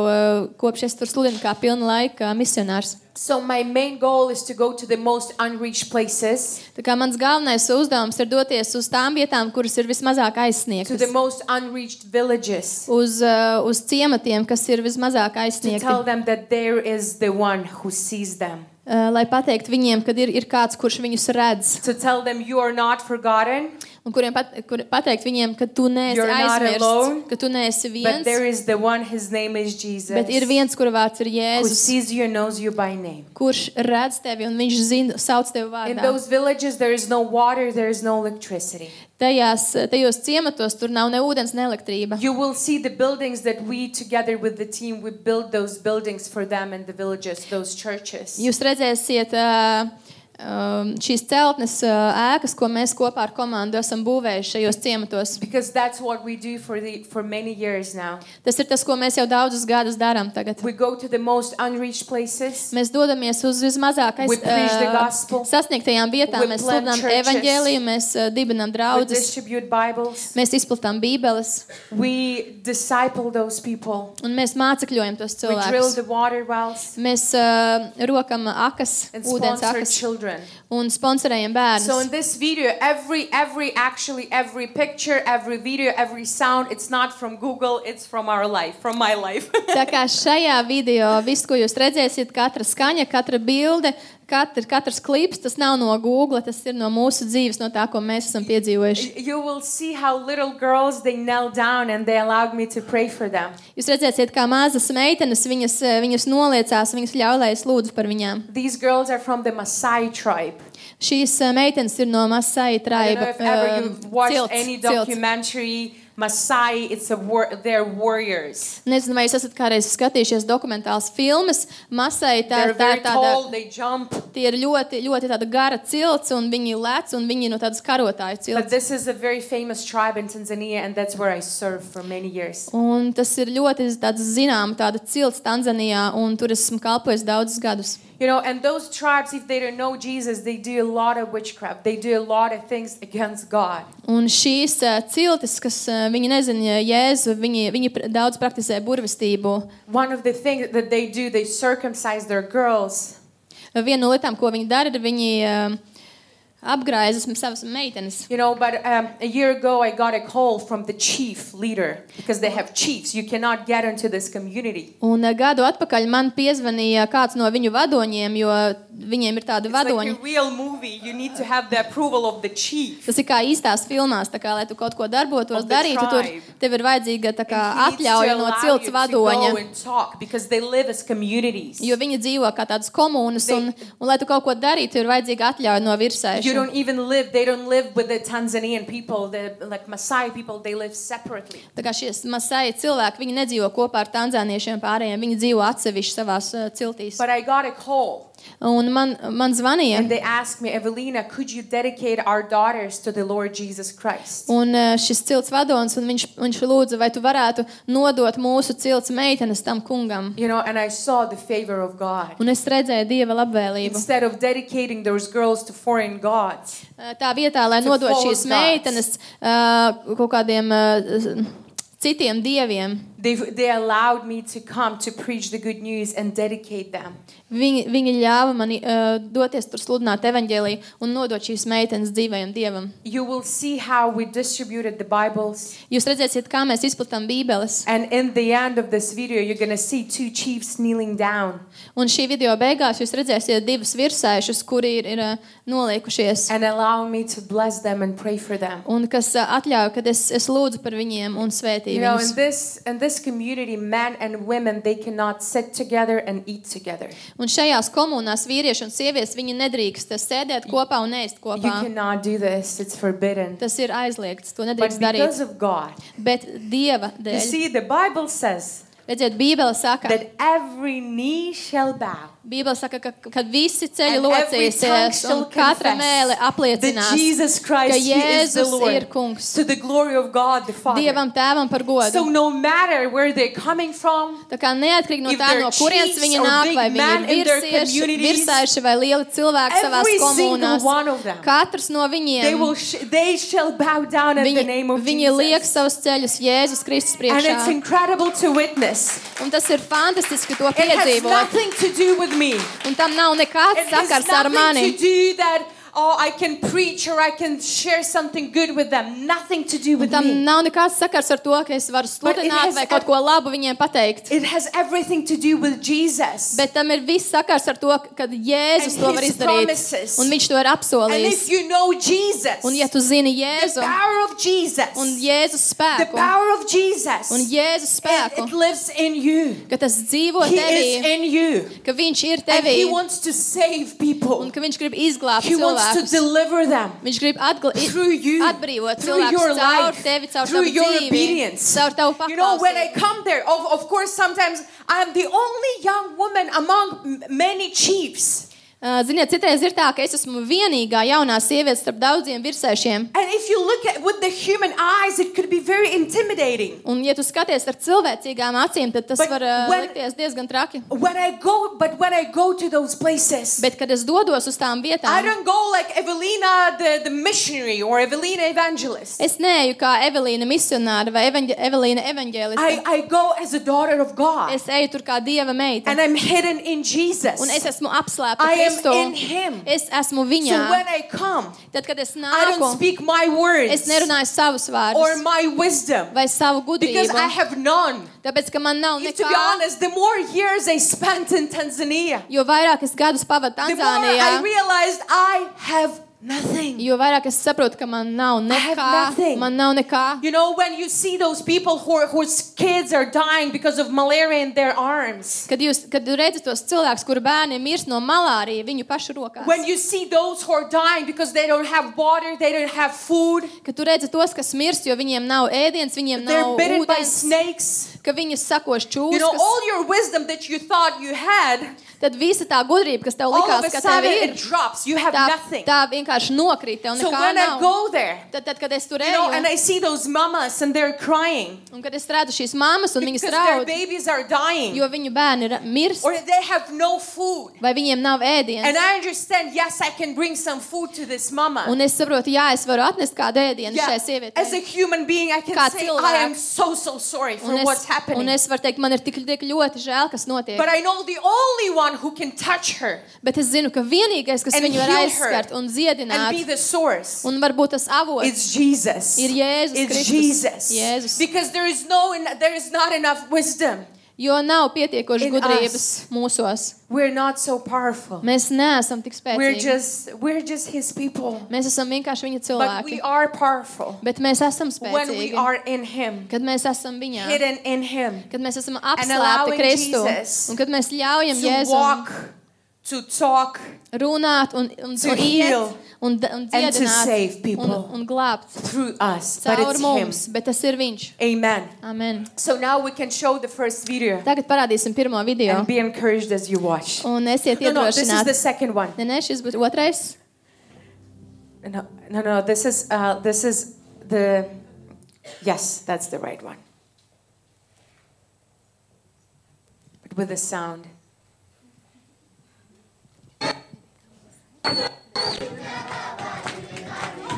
kopš es tur sludinu kā pilna laika misionārs. So my main goal is to go to the most unreached places, Tā kā mans galvenais uzdevums ir doties uz tām vietām, kuras ir vismazāk to aizsniegtas, the most unreached villages, uz, ā, uz ciematiem, kas ir vismazāk to aizsniegti. tell them that there is the one who sees them, Ā, Lai pateiktu viņiem, ka ir, ir kāds, kurš viņus redz, to tell them you are not forgotten, un kuriem pat, kur pateikt viņiem, ka tu neesi You're not alone, aizmirsts, ka tu neesi But viens, there is the one, his name is Jesus, bet ir viens, kura vārds ir who Jēzus, sees you and knows you by name. kurš redz tevi un viņš zina, sauc tevi In vārdā. those villages, there is no water, there is no electricity. Tajās, tajos ciematos tur nav ne ūdens, ne elektrība. You will see the buildings that we, together with the team, we built those buildings for them in the villages, those churches. Jūs redzēsiet uh, um, šīs celtnes uh, ēkas, ko mēs kopā ar komandu esam būvējuši šajos ciematos. Because that's what we do for, the, for many years now. Tas ir tas, ko mēs jau daudzus gadus darām tagad. We go to the most unreached places. Mēs dodamies uz preach the uh, gospel. sasniegtajām vietām, We mēs sludinām evaņģēliju, mēs uh, dibinām We draugus, distribute Bibles. mēs izplatām bībeles un mēs mācekļojam tos We drill cilvēkus. the water wells Mēs uh, rokam akas, ūdens akas children. Un sponsorējam So in bērnus. this video, every every actually every picture, every video, every sound, it's not from Google, it's from our life, from my life. Tā kā šajā video viss, ko jūs redzēsiet, katra skaņa, katra bilde, katra, katrs klips, tas nav no Google, tas ir no mūsu dzīves, no tā, ko mēs esam piedzīvojuši. you will see how little girls they knelt down and they allowed me to pray for them. Jūs redzēsiet, kā mazas meitenes viņas, eh, viņas noliecās, viņas ļauj, lai es lūdzu par viņām. These girls are from the Maasai tribe. Šīs eh, meitenes ir no Masai you've watched cilts, any cilts. Maasai, it's a war- they're warriors. Nezinu, vai jūs esat kādreiz skatījušies dokumentālas filmas. Masai tā, They're tā ir tāda. tall. They jump. Tie ir ļoti, ļoti tāda gara cilts, un viņi lec, un viņi no tādas karotāju But cilts. this is a very famous tribe in Tanzania, and that's where I served for many years. Un tas ir ļoti tāds zināms, tāda cilts Tanzanijā, un tur esmu kalpojis daudzus gadus. You know, and those tribes, if they don't know Jesus, they do a lot of witchcraft. They do a lot of things against God. Un šīs uh, ciltis, kas uh, viņi nezina Jēzu, viņi, viņi daudz praktizē burvestību. One of the things that they do, they circumcise their girls. Viena no lietām, ko viņi dara, ir viņi uh, apgraizas savas meitenes. You know, but um, a year ago, I got a call from the chief leader because they have chiefs. You cannot get into this community. Un uh, gadu atpakaļ man piezvanīja kāds no viņu vadoņiem, jo viņiem ir tādi It's like vadoņi. a real movie. You need to have the approval of the chief. Tas ir kā īstās filmās, tā kā, lai tu kaut ko darbotos, darītu, tur tev ir vajadzīga tā kā, atļauja no cilts vadoņa. talk. Jo viņi dzīvo kā tādas komunas, They- un, un lai tu kaut ko darītu, ir vajadzīga atļauja no virsējas. Don't even live, they don't live with the Tanzanian people, the like Maasai people, they live separately. Tā kā šie masai cilvēki, viņi nedzīvo kopā ar tanzāniešiem pārējiem, viņi dzīvo atsevišķi savās uh, ciltīs. But I got a call Un man, man zvanīja, and they asked me, Evelina, could you dedicate our daughters to the Lord Jesus Christ? un uh, šis cilts vadonis, un viņš, viņš lūdza, vai tu varētu nodot mūsu cilts meitenes tam kungam. You know, and I saw the favor of God. Un es redzēju Dieva labvēlību. Instead of dedicating those girls to foreign gods, Uh, Tā vietā, lai nodot šīs meitenes uh, kaut kādiem uh, citiem dieviem, they, they allowed me to come to preach the good news and dedicate them. viņi, viņi ļāva man uh, doties tur sludināt evaņģēliju un nodot šīs meitenes dzīvajam dievam. You will see how we distributed the Bibles. Jūs redzēsiet, kā mēs izplatām bībeles. And in the end of this video, you're going to see two chiefs kneeling down Un šī video beigās jūs redzēsiet divus virsēšus, kuri ir, ir uh, noliekušies. and allow me to bless them and pray for them. Un kas uh, atļauj, kad es, es lūdzu par viņiem un You svētīju know, in viņus. this in this community, men and women they cannot sit together and eat together. Un šajās komunās vīrieši un sievietes viņi nedrīkst sēdēt kopā un ēst You kopā. cannot do this; it's forbidden. Tas ir aizliegts, to But nedrīkst because darīt. of God, Bet Dieva you dēļ, see, the Bible says redziet, Bībele saka, that every knee shall bow Bībele saka, ka kad visi ceļi locīsies un katra mēle apliecinās, Jesus ka Jēzus ir kungs. to the glory of God the Father. Dievam tēvam par godu. So no matter where they're coming from, Tā kā neatkarīgi no tā, no kurienes viņi nāk, vai viņi ir in their virsieši, virsēši vai lieli cilvēki savās komunās, them, katrs no they viņiem, will they shall bow down at the viņi, name of viņi liek savus ceļus Jēzus Kristus And priekšā. it's incredible to witness. Un tas ir fantastiski to piedzīvot. Nothing to do with me. Un tam nav nekāds It has sakars ar nothing mani. To do that. oh, I can preach or I can share something good with them. Nothing to do with Tam me. nav nekāds sakars ar to, ka es varu But it sludināt has vai kaut ev- ko labu viņiem pateikt. It has everything to do with Jesus. Bet tam ir viss sakars ar to, ka Jēzus And to var his izdarīt. promises. Un viņš to ir and apsolījis. if you know Jesus, Un ja tu zini the Jēzu power of Jesus, un Jēzus the spēku, power of Jesus, un Jēzus it, spēku, it lives in you. ka tas dzīvo He is tevī, in you. ka viņš ir And tevī he wants to save un people. ka viņš grib izglābt He wants to cilvēkus. deliver them. Viņš grib atgl- i- Through you, atbrīvot through cilvēkus your caur life, tevi, caur through tavu your dzīvi, obedience. caur tavu You know, when I paklausību. come there, of, of course, sometimes I am the only young woman among m- many chiefs. Uh, Ziniet, citreiz ir tā, ka es esmu vienīgā jaunā sieviete starp daudziem virsēšiem. And if you look at with the human eyes, it could be very intimidating. Un, ja tu skaties ar cilvēcīgām acīm, tad tas But var uh, when- likties diezgan traki. When I go, but when I go to those places, Bet, kad es dodos uz tām I vietām, don't go like Evelina, the, the missionary, or Evelina evangelist. es neeju kā Evelīna misionāra vai evaņģe, Evelīna evaņģēliste. I, I go as a daughter of God. Es eju tur kā dieva meita. And I'm hidden in Jesus. Un es esmu apslēpta I am Kristu. in Him. Es esmu So viņā. when I come, Tad, kad es I nāku, don't speak my words es nerunāju savus or vārdus my wisdom vai savu because gudrību. I have none. Tāpēc, ka man nav If, to be nekā. honest, the more years I spent in Tanzania, Jo vairāk es gadus pavadu the more I Tanzānijā, realized I have nothing. jo vairāk es saprotu, ka man nav have nekā. nothing. Man nav nekā. You know, when you see those people who are, whose kids are dying because of malaria in their arms, Kad jūs kad jūs redzat tos cilvēkus, kuru bērni mirst no malārijas viņu pašu rokās, when you see those who are dying because they don't have water, they don't have food, kad tu redzi tos, kas mirst, jo viņiem nav ēdiens, viņiem they're nav bitten by ūdens, snakes. ka viņus sakos You know, čūskas, all your wisdom that you thought you had, tad visa tā gudrība, kas tev likās, ka tev ir, drops. You have tā, nothing. tā vienkārši nokrīt, tev So when I nav. go there, Tad, tad, kad es tur you know, and eju, I see those mamas and they're crying un kad es redzu šīs mammas, un viņas because their raud, babies are dying jo viņu bērni ir mirst, or they have no food. vai viņiem nav ēdiens. And I understand, yes, I can bring some food to this mama. Un es saprotu, jā, es varu atnest kādu ēdienu Yeah, šai as a sievietei. human being, I can Kā say, cilvēks. I am so, so sorry for Un what's es, happening. un es varu teikt, man ir tik, tik ļoti žēl, kas notiek. But I know the only one who can touch her Bet es zinu, ka vienīgais, kas And viņu var heal her. aizskart un and dziedināt, be the source un varbūt tas avots is Jesus. ir Jēzus It's Kristus. Jesus. Jēzus. Because there is no, there is not enough wisdom. Jo nav pietiekoši In gudrības us. mūsos. We're not so powerful. Mēs neesam tik We're spēcīgi. just, we're just His people. Mēs esam vienkārši viņa But we cilvēki. are powerful Bet mēs esam when we spēcīgi. are in Him, Kad mēs esam viņā. hidden in Him, Kad mēs esam allowing apslēpti Kristu. Jesus Un kad mēs ļaujam to Jēzum walk, to talk, runāt un, un, To un heal un, un and to dziedināt save people. un, un glābt through us. But it's Him. Bet tas ir viņš. Amen. Amen. So now we can show the first video Tagad parādīsim pirmo video. and be encouraged as you watch. Un esiet No, no, this is the second one. Nē, nē, šis būs otrais. No, no, no. This is uh, this is the yes, that's the right one. But with the sound.「どこでも」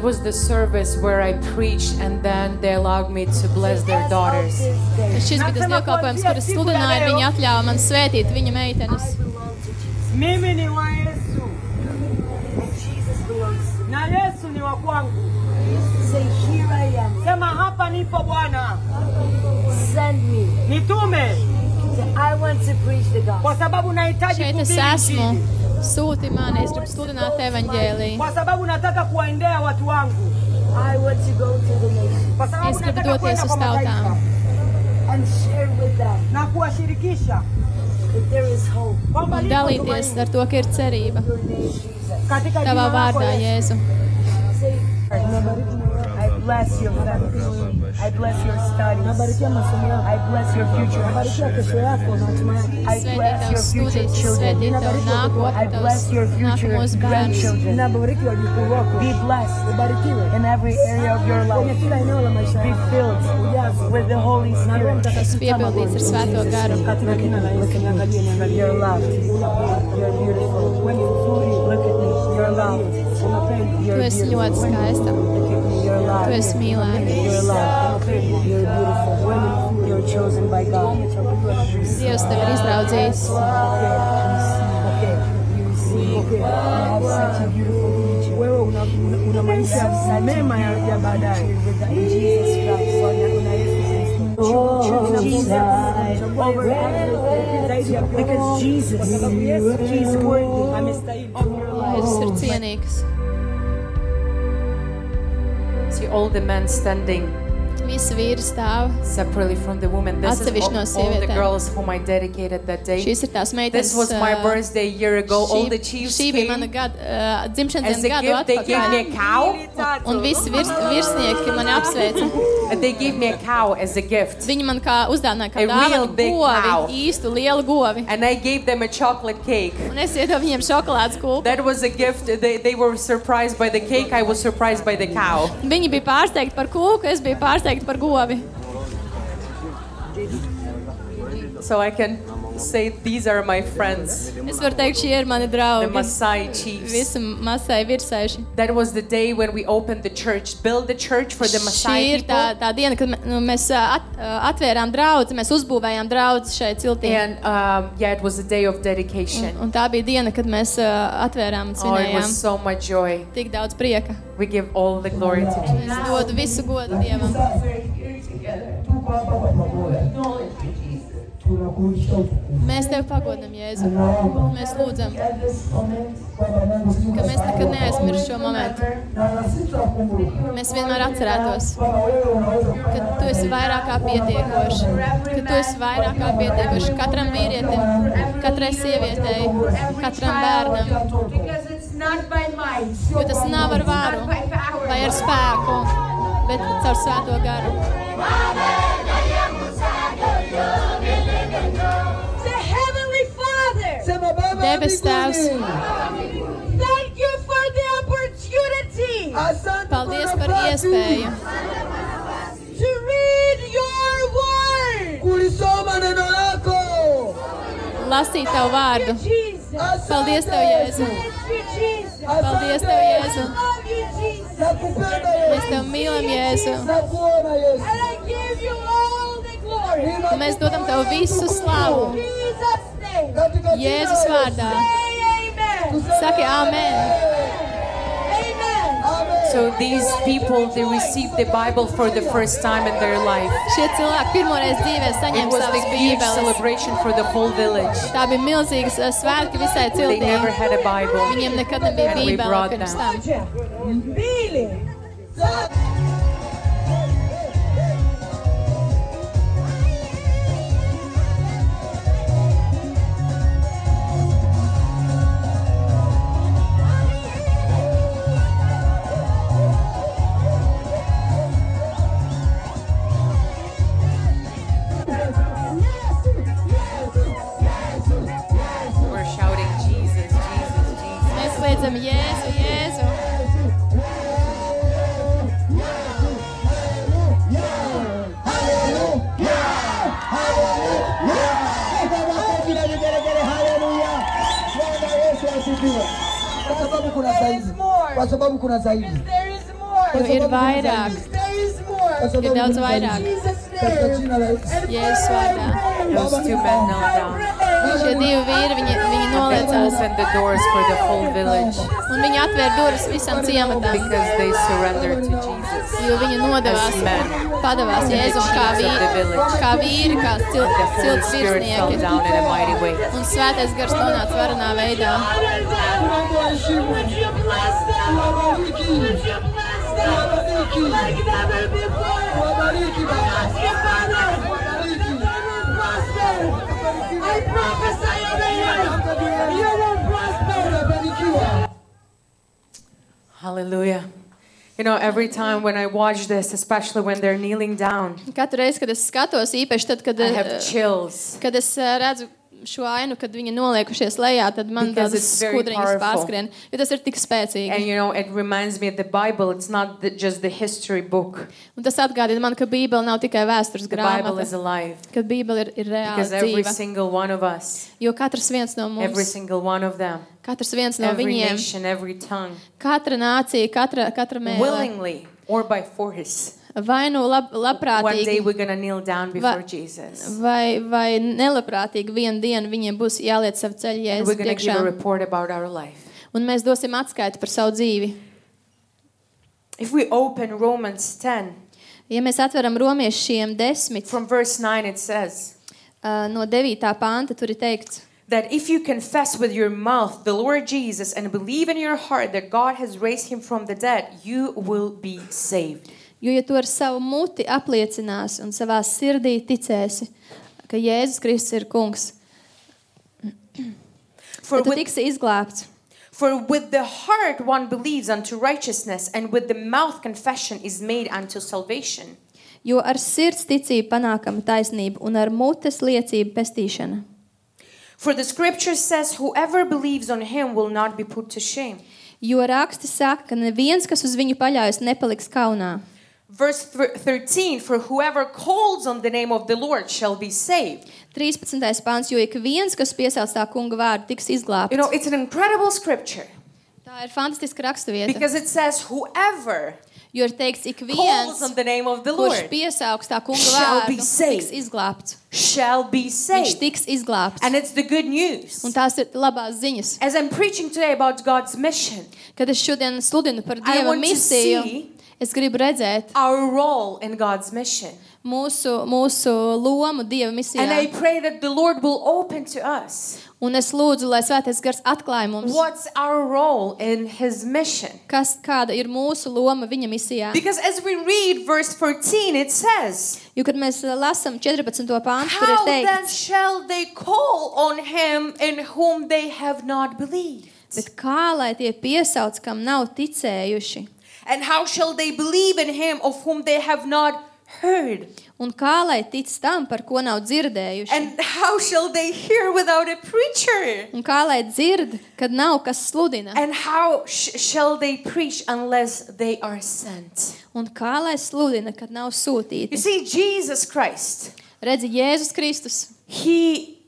It was the service where I preached, and then they allowed me to bless their daughters. Šis bija tas dievkalpojums, kur es sludināju, viņi atļāva man svētīt viņa meitenes. Mimi ni wa Yesu. Na Yesu ni wa kwangu. Say, here I am. Sema hapa nipo Bwana. Send me. Nitume Say, I want to preach the gospel. kwa sababu nahitaji Šeit es kuhubiri esmu. Sūti mani, es gribu sludināt evaņģēliju. Kwa sababu nataka kuwaendea watu wangu. I want to go to the nations Kwa sababu Es gribu nataka doties kwenda uz kwa mataifa tautām and share with them na kuwashirikisha that there is hope. un dalīties ar to, ka ir cerība. Your name, Jesus. Katika Tavā jina lako vārdā, Yesu. Jēzu. Say, bless your family. I bless your studies. I bless your future. I Svētī bless your tavas future studijas, children. svētī tavu I nākotni, bless tavus your future nākamos bērnus. grandchildren. Be blessed in every area of your life. Be filled with the Holy Spirit. Tas piepildīts ar svēto garu. You're loved. You're beautiful. Look at me. You're loved. Tu You're esi beautiful. Ļoti skaista. Look at me. You're loved. Tu esi mīlēta. You're loved. You're beautiful. You're chosen by God. Dievs tevi ir izraudzījis. You see, you have such a beautiful future. Wewe una, una, una maisha mema ya ya baadaye. Jesus Christ. Oh, See all the men standing Visi vīri stāv. separately from the women. This is Atsevišķi no all, all the sievietēm. girls whom I dedicated that day. Šīs ir tās meitenes. This was my ā, birthday a year ago. All the Šī, chiefs šī bija mana came. gada, uh, dzimšanas As a dienas gadu gift, they gave me a atpakaļ. cow. Un visi virs, virsnieki mani apsveica. And they gave me a cow as a gift. Viņi man kā uzdāvināja kā A real dāvanu big cow. govi, īstu lielu govi. And I gave them a chocolate cake. Un es iedevu viņiem šokolādes kūku. That was a gift. They, they were surprised by the cake. I was surprised by the cow. Viņi bija pārsteigti par kūku, es biju pārsteigta par govi. So I can say these are my friends, Es varu teikt, šie ir mani the draugi. Masai chiefs. Visi masai virsēši. That was the day when we opened the church, built the church for the Šī Masai ir tā, people. tā diena, kad mē- nu, mēs ā, at, ā, atvērām draugu, mēs uzbūvējām draugu šeit ciltī. And um, yeah, it was a day of dedication. Un tā bija diena, kad mēs ā, atvērām un Oh, it svinējām. was so much joy. Tik daudz prieka. We give all the glory to Jesus. Es dodu visu godu Dievam. Mēs tev pagodinām, Jēzu. Mēs lūdzam, ka mēs nekad neaizmirsīsim šo momentu. Mēs vienmēr atcerētos, ka tu esi vairāk kā pietiekošs, ka tu esi vairāk kā pietiekošs katram vīrietim, katrai sievietei, katram bērnam. Jo tas nav ar power. vai ar spēku, bet caur svēto garu. The Debes Tēvs, thank you for the opportunity paldies par iespēju to read your word. Kulisoma neno lako. lasīt tavu vārdu. Paldies, Tev, Jēzu! Paldies, Tev, Jēzu! Mēs. Tev mīlam, Jēzu! Nakuona Yesu. And I give you all the glory. Un mēs dodam Tev visu slavu Jēzus la vārdā. Say amen. Saki Āmen! Amen. Amen. So these people, they received the Bible for the first time in their life. Šie cilvēki pirmoreiz dzīvē It saņem was savas the huge bībeles. celebration for the whole village. Tā bija milzīgas eh, svētki visai They ciltī. never had a Bible. Viņiem nekad nebija And we bībele brought pirms them. Sababu kuna zaidi. There is more. Jo ir vairāk. There is more. Kwa sababu Ir daudz kuna vairāk. Jēzus vārdā. Those two men knelt down. Šie divi vīri, viņi, viņi They noliecās. opened the doors for the whole village Un viņi atvēra durvis visam ciematam. because they surrendered to Jesus. Jo viņi nodevās, As men padavās Jēzum kā, vīri, kā vīri, kā cilts virsnieki. Un svētais gars nonāca varanā veidā. I prophesy over you. You will prosper. Hallelujah. You know, every time when I watch this, especially when they're kneeling down, Katru reizi, kad es skatos, īpaši tad, kad, I have eh, chills. kad es eh, redzu šo ainu, kad viņi noliekušies lejā, tad man Because tādas it's very skudriņas powerful. pārskrien, jo tas ir tik spēcīgi. And you know, it reminds me of the Bible. It's not the, just the history book. Un tas atgādina man, ka Bībele nav tikai vēstures The Bible is grāmata, alive. kad Bībele ir, ir reāla Because every dzīva. single one of us, Jo katrs viens no every mums, single one of them, katrs viens no every viņiem, nation, every tongue, katra nācija, katra, katra mēlē, willingly or by force, vai nu lab, one day labprātīgi, we're going to kneel down before Va- Jesus. vai, vai nelabprātīgi vienu dienu viņiem būs jāliet savu ceļu And jēzus we're going to give priekšā. a report about our life. Un mēs dosim atskaitu par savu dzīvi. If we open Romans 10, Ja mēs atveram romiešiem desmit, from verse 9, it says, uh, no 9. panta, tur ir teikts, that if you confess with your mouth the Lord Jesus and believe in your heart that God has raised him from the dead, you will be saved. Jo ja tu ar savu muti apliecināsi un savā sirdī ticēsi, ka Jēzus Kristus ir kungs, For tad tu with, tiksi izglābts. for with the heart one believes unto righteousness, and with the mouth confession is made unto salvation. Jo ar sirds ticību panākama taisnība un ar mutes liecību pestīšana. For the scripture says, Whoever believes on him will not be put to shame. Jo raksti saka, ka neviens, kas uz viņu paļaujas, nepaliks kaunā. Verse thir- 13 For whoever calls on the name of the Lord shall be saved. 13. pāns, jo ik viens, kas piesauc tā kunga vārdu, tiks izglābts. You know, it's an incredible scripture Tā ir fantastiska raksturvieta. because it says, Whoever Jo ir teikts, ik calls viens, on the name of the kurš Lord piesaugs tā kunga shall be vārdu, saved. tiks izglābts. shall be Viņš saved. tiks izglābts. And it's the good news. Un tās ir labās ziņas. As I'm preaching today about God's mission, Kad es šodien sludinu par I Dieva want to misiju, see es gribu redzēt our role in God's mission. mūsu, mūsu lomu Dieva And I misijā. pray that the Lord will open to us Un es lūdzu, lai Svētais Gars atklāj mums, what's our role in His mission. kas, kāda ir mūsu loma viņa misijā. Because as we read verse 14, it says, Jo, kad mēs uh, lasām 14. pāntu, tur ir How then teikts, shall they call on Him in whom they have not believed? bet kā lai tie piesauc, kam nav ticējuši? And how shall they believe in Him of whom they have not heard? Un kā lai tic tam, par ko nav dzirdējuši? And how shall they hear without a preacher? Un kā lai dzird, kad nav kas sludina? And how sh- shall they preach unless they are sent? Un kā lai sludina, kad nav You sūtīti? see, Jesus Christ, Redzi, Jēzus Kristus, He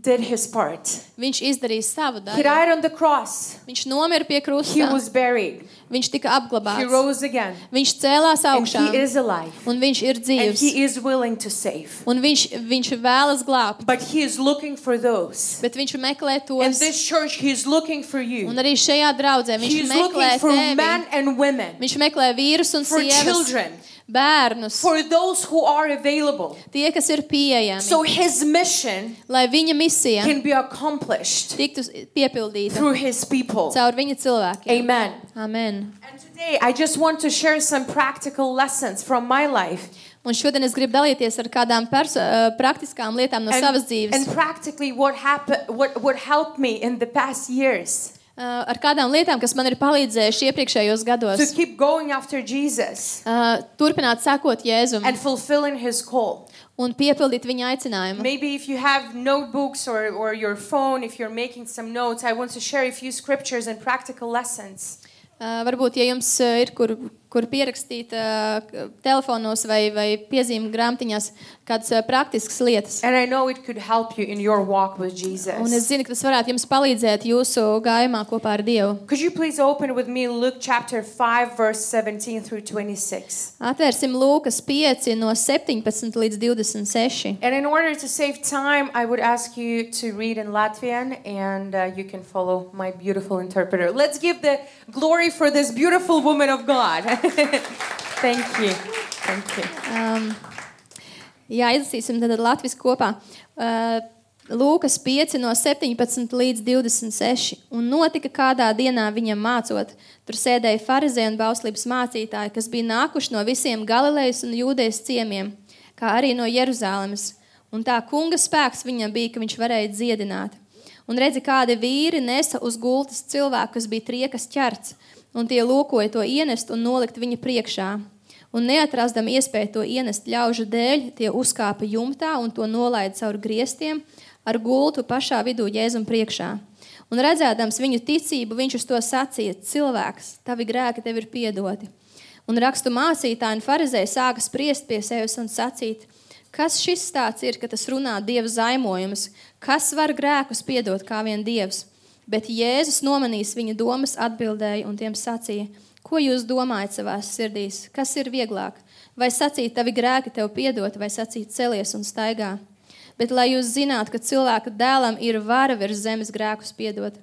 did His part. viņš izdarīja savu He daļu. died on the cross, Viņš nomira pie He krusta, was buried, viņš tika He apglabāts, rose again, viņš cēlās and augšā, He is alive, un viņš ir and dzīvs, He is willing to save. un viņš, viņš vēlas glābt, But He is looking for those. bet viņš meklē In tos. this church, He is looking for Un you. arī šajā draudzē viņš He is meklē looking for tevi. men and women, Viņš meklē vīrus un for sievas, children, bērnus, for those who are available. tie, kas ir pieejami, So His mission lai viņa misija can be accomplished tiktu piepildīta through His people. caur viņa cilvēkiem. Amen. Amen. And today, I just want to share some practical lessons from my life. Un šodien es gribu dalīties ar kādām perso- eh, praktiskām lietām no savas dzīves. and practically what happened, what, what helped me in the past years Eh, ar kādām lietām, kas man ir palīdzējušas iepriekšējos to gados. keep going after Jesus eh, Turpināt sekot Jēzum and fulfilling His call. un piepildīt viņa aicinājumu. Maybe if you have notebooks or, or your phone, if you're making some notes, I want to share a few scriptures and practical lessons. Uh, varbūt, ja jums uh, ir kur, kur pierakstīt uh, telefonos vai, vai piezīmju grāmatiņās kādas uh, praktiskas lietas. And I know it could help you in your walk with Un es Jesus. zinu, ka tas varētu jums palīdzēt jūsu gājumā kopā ar Dievu. Could you please open with me Luke chapter 5, verse 17 through 26? Atvērsim Lūkas 5 no 17 līdz 26. And in order to save time, I would ask you to read in Latvian and uh, you can follow my beautiful interpreter. Let's give the glory for this beautiful woman of God. Thank you. Thank you. Um, jā, izlasīsim tad Latvijas kopā. Uh, Lūkas 5 no 17 līdz 26. Un notika kādā dienā viņam mācot. Tur sēdēja farizēji un bauslības mācītāji, kas bija nākuši no visiem Galilejas un Jūdejas ciemiem, kā arī no Jeruzalemes. Un tā kunga spēks viņam bija, ka viņš varēja dziedināt. Un redzi, kādi vīri nesa uz gultas cilvēku, kas bija triekas ķerts. Un tie lūkoja to ienest un nolikt viņa priekšā. Un neatrastami iespēju to ienest ļaužu dēļ, tie uzkāpa jumtā un to nolaida caur griestiem ar gultu pašā vidū Jēzum priekšā. Un redzēdams viņu ticību, viņš uz to sacīja: Cilvēks, tavi grēki tev ir piedoti. Un rakstu mācītāji un farizēji sāka spriest pie sevis un sacīt, kas šis tāds ir, ka tas runā dieva zaimojumus, kas var grēkus piedot kā vien dievs. Bet Jēzus nomanīs viņa domas, atbildēja un tiem sacīja: Ko jūs domājat savā sirdīs? Kas ir vieglāk? Vai sacīt, tavi grēki tev piedot, vai sacīt, celies un staigā? Bet lai jūs zinātu, ka cilvēka dēlam ir vara virs zemes grēkus piedot,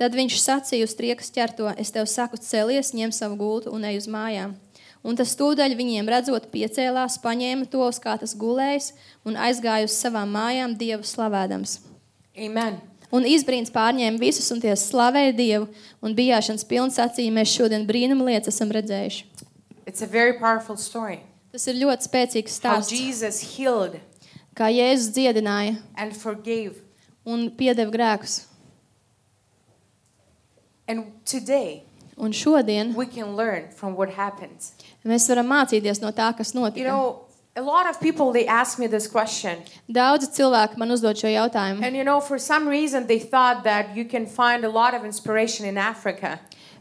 tad viņš sacīja uz triekas ķerto: Es tev saku, celies, ņem savu gultu un ej uz mājām. Un tas tūdaļ viņiem redzot, piecēlās, paņēma to, uz kā tas gulējis, un aizgāja uz savām mājām, Dievu slavēdams. Amen. Un izbrīns pārņēma visus, un tie slavēja Dievu, un bijāšanas pilns sacīja, mēs šodien brīnuma lietas esam redzējuši. It's a very powerful story. Tas ir ļoti spēcīgs How stāsts, Jesus healed kā Jēzus dziedināja and forgave. un piedeva grēkus. And today, Un šodien we can learn from what happened. mēs varam mācīties no tā, kas You notika. know, a lot of people they ask me this question. Daudzi cilvēki man uzdod šo jautājumu. And you know, for some reason they thought that you can find a lot of inspiration in Africa.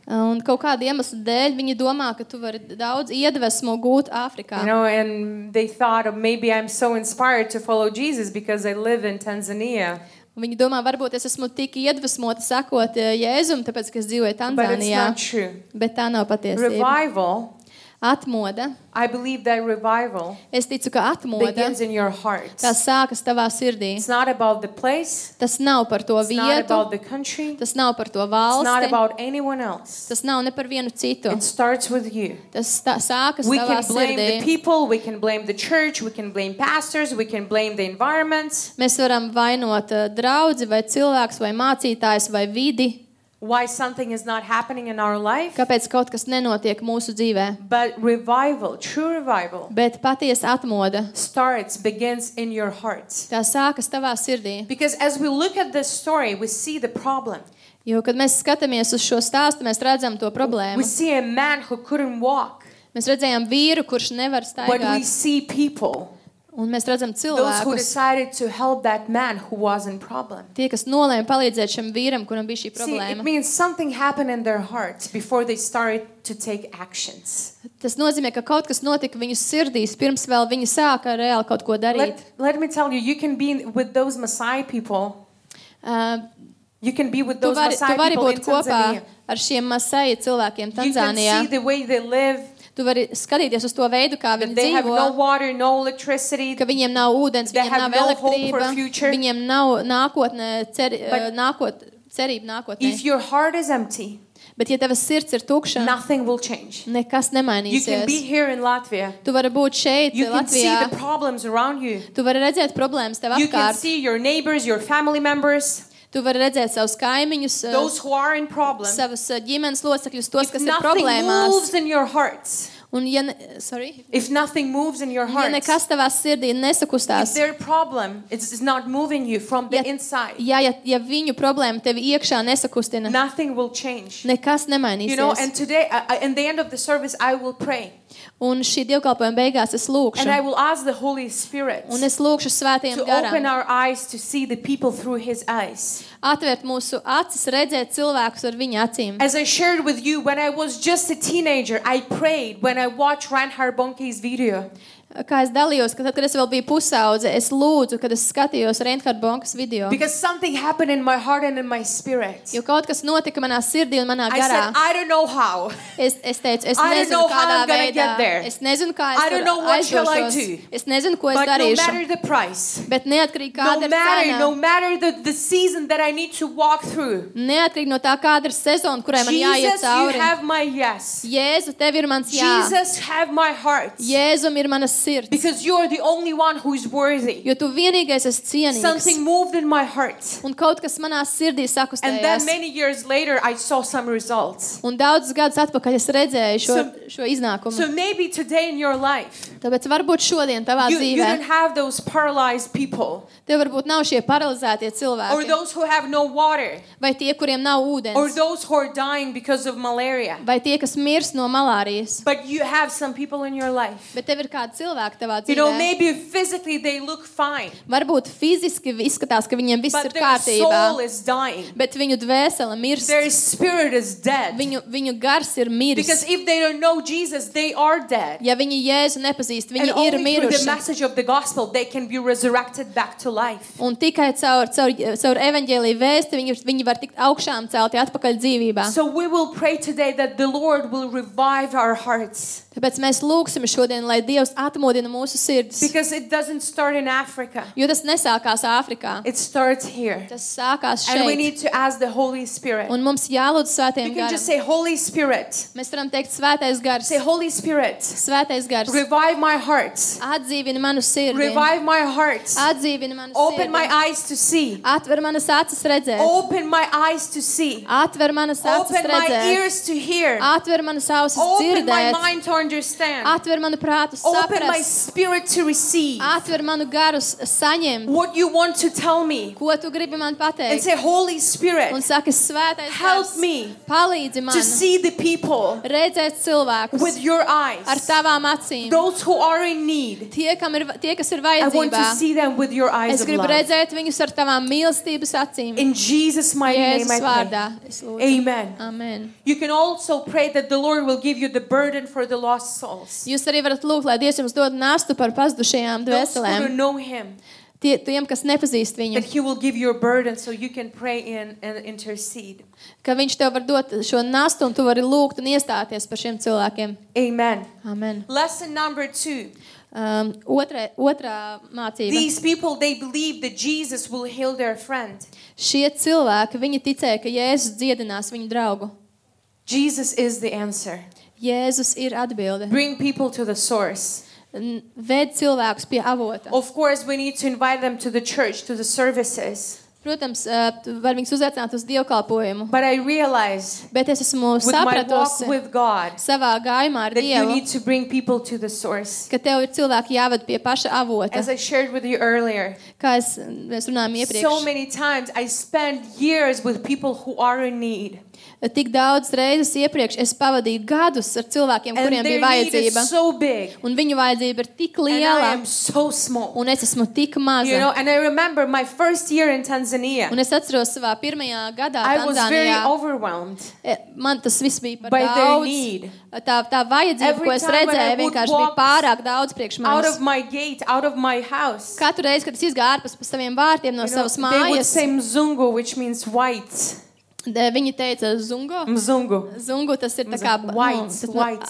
Un kaut kāda iemesla dēļ viņi domā, ka tu vari daudz iedvesmu gūt Āfrikā. You know, and they thought oh, maybe I'm so inspired to follow Jesus because I live in Tanzania. Un Viņi domā, varbūt es esmu tik iedvesmota sakot eh, Jēzum, tāpēc, ka es dzīvoju But it's Tanzānijā. not true. Bet tā nav patiesība. Revival, Atmoda. I believe that revival Es ticu, ka atmoda begins in your heart. tā sākas tavā sirdī. It's not about the place, Tas nav par to it's not vietu, about the country, tas nav par to it's not valsti, about anyone else. tas nav ne par vienu citu. It starts with you. Tas tā, sākas We tavā can blame the sirdī. people, we can blame the church, we can blame pastors, we can blame the environment. Mēs varam vainot eh, draugu, vai cilvēks, vai mācītājs, vai vidi, Why something is not happening in our life. kāpēc kaut kas nenotiek mūsu dzīvē. But revival, true revival, Bet patiesa atmoda, starts, begins in your heart. tā sākas tavā sirdī. Because as we look at this story, we see the problem. Jo, kad mēs skatāmies uz šo stāstu, mēs redzam to We problēmu. see a man who couldn't walk, Mēs redzējām vīru, kurš nevar but we staigāt, see people, un mēs redzam those who cilvēkus, decided to help that man who was in problem. tie, kas nolēma palīdzēt šim vīram, kuram bija šī See, it problēma. means something happened in their hearts before they started to take actions. Tas nozīmē, ka kaut kas notika viņu sirdīs, pirms vēl viņi sāka reāli kaut ko darīt. Let, let me tell you, you can be in- with those Maasai people. Uh, You can be with tu those vari, tu Maasai vari people in būt kopā Tanzania. ar šiem masai cilvēkiem You can Tanzānijā. see the way they live. Tu vari skatīties uz to veidu, kā viņi That they have dzīvo. no water, no electricity. ka viņiem nav ūdens, They viņiem have nav no hope elektrība, for future. viņiem nav nākotnē, cer, But- eh, nākot, cerība nākotnē. If your heart is empty, Bet, ja tavs sirds ir tukša, nothing will change. nekas You can be nemainīsies. here in Latvia. Tu vari būt šeit, You can see Latvijā. the problems around you. Tu vari redzēt problēmas tev You can apkārt. see your neighbors, your family members, Tu vari redzēt savus kaimiņus, eh, those who are in problems. savus eh, ģimenes locekļus, tos, If kas ir nothing problēmās. moves in your hearts, Un, ja, ne, sorry, if nothing moves in your ja hearts, nekas tavā sirdī if nesakustās, their problem is, is not moving you from the Ja- inside, ja, ja, ja viņu problēma tevi iekšā nesakustina, nothing will change. nekas You know, nemainīsies. and today, I, I- in the end of the service, I will pray Un šī dievkalpojuma beigās es lūkšu. and I will ask the Holy Spirit Un es lūkšu svētajam to open garam, our eyes to see the people through His eyes. atvērt mūsu acis, redzēt cilvēkus ar viņa acīm. As I shared with you, when I was just a teenager, I prayed when I watched Reinhard Bonke's video. Kā es dalījos, ka tad, kad es vēl biju pusaudze, es lūdzu, kad es skatījos Reinhardt Bonkas video. Because something happened in my heart and in my spirit. Jo kaut kas notika manā sirdī un manā I garā. said, I don't know how. Es, es teicu, es I don't nezinu, know how kādā I'm gonna veidā. get there. Es nezinu, kā I es don't tur know what shall I aizdošos. do. Es nezinu, ko es But no darīšu. matter the price, Bet neatkarīgi no kāda ir matter, cena, no matter the, the season that I need to walk through, neatkarīgi no tā, kāda ir sezona, kurai man jāiet Jesus, you cauri. have my yes. Jēzu, tev ir mans jā. Jesus, have my heart. Jēzum ir mana sirds. Because you are the only one who is worthy. Jo tu vienīgais esi cienīgs. Something moved in my heart. Un kaut kas manā sirdī And then sakustējās. many years later, I saw some results. Un daudzus gadus atpakaļ es redzēju šo, So- šo iznākumu. So maybe today in your life, Tāpēc varbūt šodien tavā You, you dzīvē don't have those paralyzed people tev varbūt nav šie paralizētie or cilvēki, those who have no water vai tie, kuriem nav or ūdens, those who are dying because of malaria. vai tie, kas mirs no malārijas. But you have some people in your life. Bet tev ir kādi cilvēki tavā You know, dzīvē. maybe physically they look fine, Varbūt fiziski izskatās, ka viņiem viss but ir their kārtībā, soul is dying. bet viņu dvēsele mirst. Their spirit is dead. Viņu, viņu gars ir Because miris. if they don't know Jesus, they are dead. Ja viņi Jēzu nepazīst, And viņi ir only through the miruši. message of the gospel they can be resurrected back to life. Un tikai caur, caur, caur evaņģēlīju vēsti viņi, viņi var tikt augšām celti atpakaļ dzīvībā. So we will pray today that the Lord will revive our hearts. Tāpēc mēs lūgsim šodien, lai Dievs atmodina mūsu sirdis. Because it doesn't start in Africa. Jo tas nesākās Āfrikā. It starts here. Tas sākās And we šeit. need to ask the Holy Spirit. Un mums jālūdz You svētajam can just garam. say, Holy Spirit. Mēs varam teikt, svētais gars. Say, Holy Spirit, Svētais gars. revive my heart. Atdzīvini manu sirdi. Revive my heart. Atdzīvini manu Open sirdi. my eyes to see. Atver manas acis redzēt. Open my eyes to see. Atver manas acis Open my redzēt. ears to hear. Atver manas ausis Open my dzirdēt. mind to understand. Atver manu prātu Open my saprast. spirit to receive Atver manu garu s- saņemt. what you want to tell me. Ko tu gribi man And pateikt? say, Holy Spirit, Un saka, svētais Help gars, me palīdzi man to see the people redzēt cilvēkus with your ar eyes. tavām acīm. Those who are in need. Tie, kam ir, tie, kas ir I want to vajadzībā. see them with your eyes Es of gribu love. redzēt viņus ar tavām mīlestības acīm. In Jesus' mighty name Jēzus I pray. vārdā. Es lūdzu. Amen. Amen. You can also pray that the Lord will give you the burden for the lost souls. Jūs arī varat lūgt, lai Dievs jums dod nastu par pazudušajām Those who dvēselēm. don't know Him, Tie, tiem, kas nepazīst viņu, that He will give you a burden so you can pray in and intercede. ka Viņš tev var dot šo nastu un tu vari lūgt un iestāties par šiem cilvēkiem. Amen. Amen. Lesson number two. Um, otrā, otrā mācība. These people, they believe that Jesus will heal their friend. Šie cilvēki, viņi ticēja, ka Jēzus dziedinās viņu draugu. Jesus is the answer. Jēzus ir atbilde. Bring people to the source. N- Ved cilvēkus pie avota. Of course, we need to invite them to the church, to the services. Protams, uh, tu var viņus uzaicināt uz dievkalpojumu, But I realize bet es esmu with my walk sapratusi with God savā gājumā ar that you Dievu, need to bring people to the source. ka tev ir cilvēki jāved pie paša avota. As I shared with you earlier, Kā es, mēs runājām iepriekš, so many times I spend years with people who are in need. Tik daudz reizes iepriekš es pavadīju gadus ar cilvēkiem, And kuriem bija vajadzība. so big. Un viņu vajadzība ir tik liela, so small. un es esmu tik You know, maza. and I remember my first year in Tanzania. Un es atceros savā pirmajā gadā I was very Tanzānijā. overwhelmed. e, Man tas viss bija par daudz. Tā, tā vajadzība, Every ko es redzēju, vienkārši bija pārāk daudz priekš Out manis. of my gate, out of my house. Katru reizi, kad es izgāju ārpus saviem vārtiem no You know, savas mājas, say mzungu, which means white. Viņi teica, zungo. Mzungu. Zungu tas ir tā kā white, nu, white.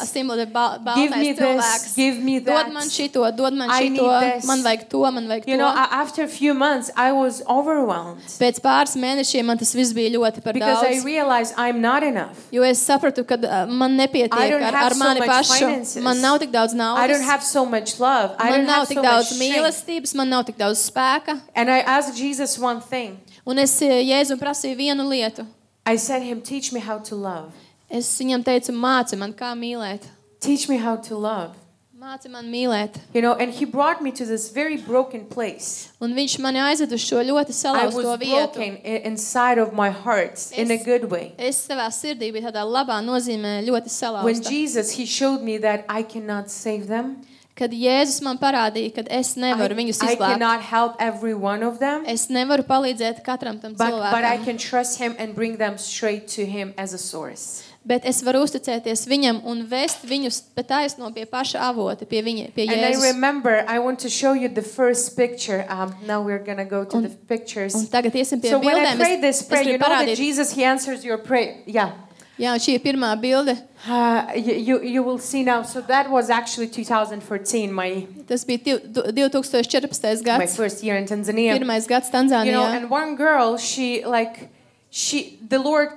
Give me baltais this, cilvēks. give me Dod man that. šito, dod man I šito, need this. man vajag to, man vajag You know, to. a- after a few months, I was overwhelmed Pēc pāris mēnešiem man tas viss bija ļoti par because I daudz. realized I'm not enough. Jo es sapratu, ka uh, man I nepietiek don't ar, have ar so mani much pašu. finances. Man nav tik daudz I don't naudas. have so much love. I Man don't nav tik so daudz mīlestības, man nav tik daudz spēka. And I asked Jesus one thing. Un es eh, Jēzum prasīju vienu lietu. I said him, teach me how to love. Es viņam teicu, māci man, kā mīlēt. Teach me how to love. Māci man mīlēt. You know, and he brought me to this very broken place. Un viņš mani aizved uz šo ļoti I was salauzto vietu. broken i- inside of my heart in a Es- good way. Es savā sirdī biju tādā labā nozīmē ļoti When salauzta. Jesus, he showed me that I cannot save them. Kad Jēzus man parādīja, ka es nevaru viņus I, I izglābt. cannot help every one of them. Es nevaru palīdzēt katram tam But, but I cilvēkam. can trust him and bring them straight to him as a source. Bet es varu uzticēties viņam un vest viņus pēc taisno pie paša avota, pie viņa, pie And I Jēzus. remember, I want to show you the first picture. Um, now we're going to go to the pictures. Un tagad iesim pie So when I bildēm. pray Es, this es prayer, you gribu know that parādīt. Jesus, he answers your prayer. Yeah. Jā, šī ir pirmā bilde. Uh, you, you, you will see now. So that was actually 2014, my, Tas bija div- du- 2014. my gads. first year in Tanzania. Pirmais gads you know Tanzānijā. and one girl she like she the lord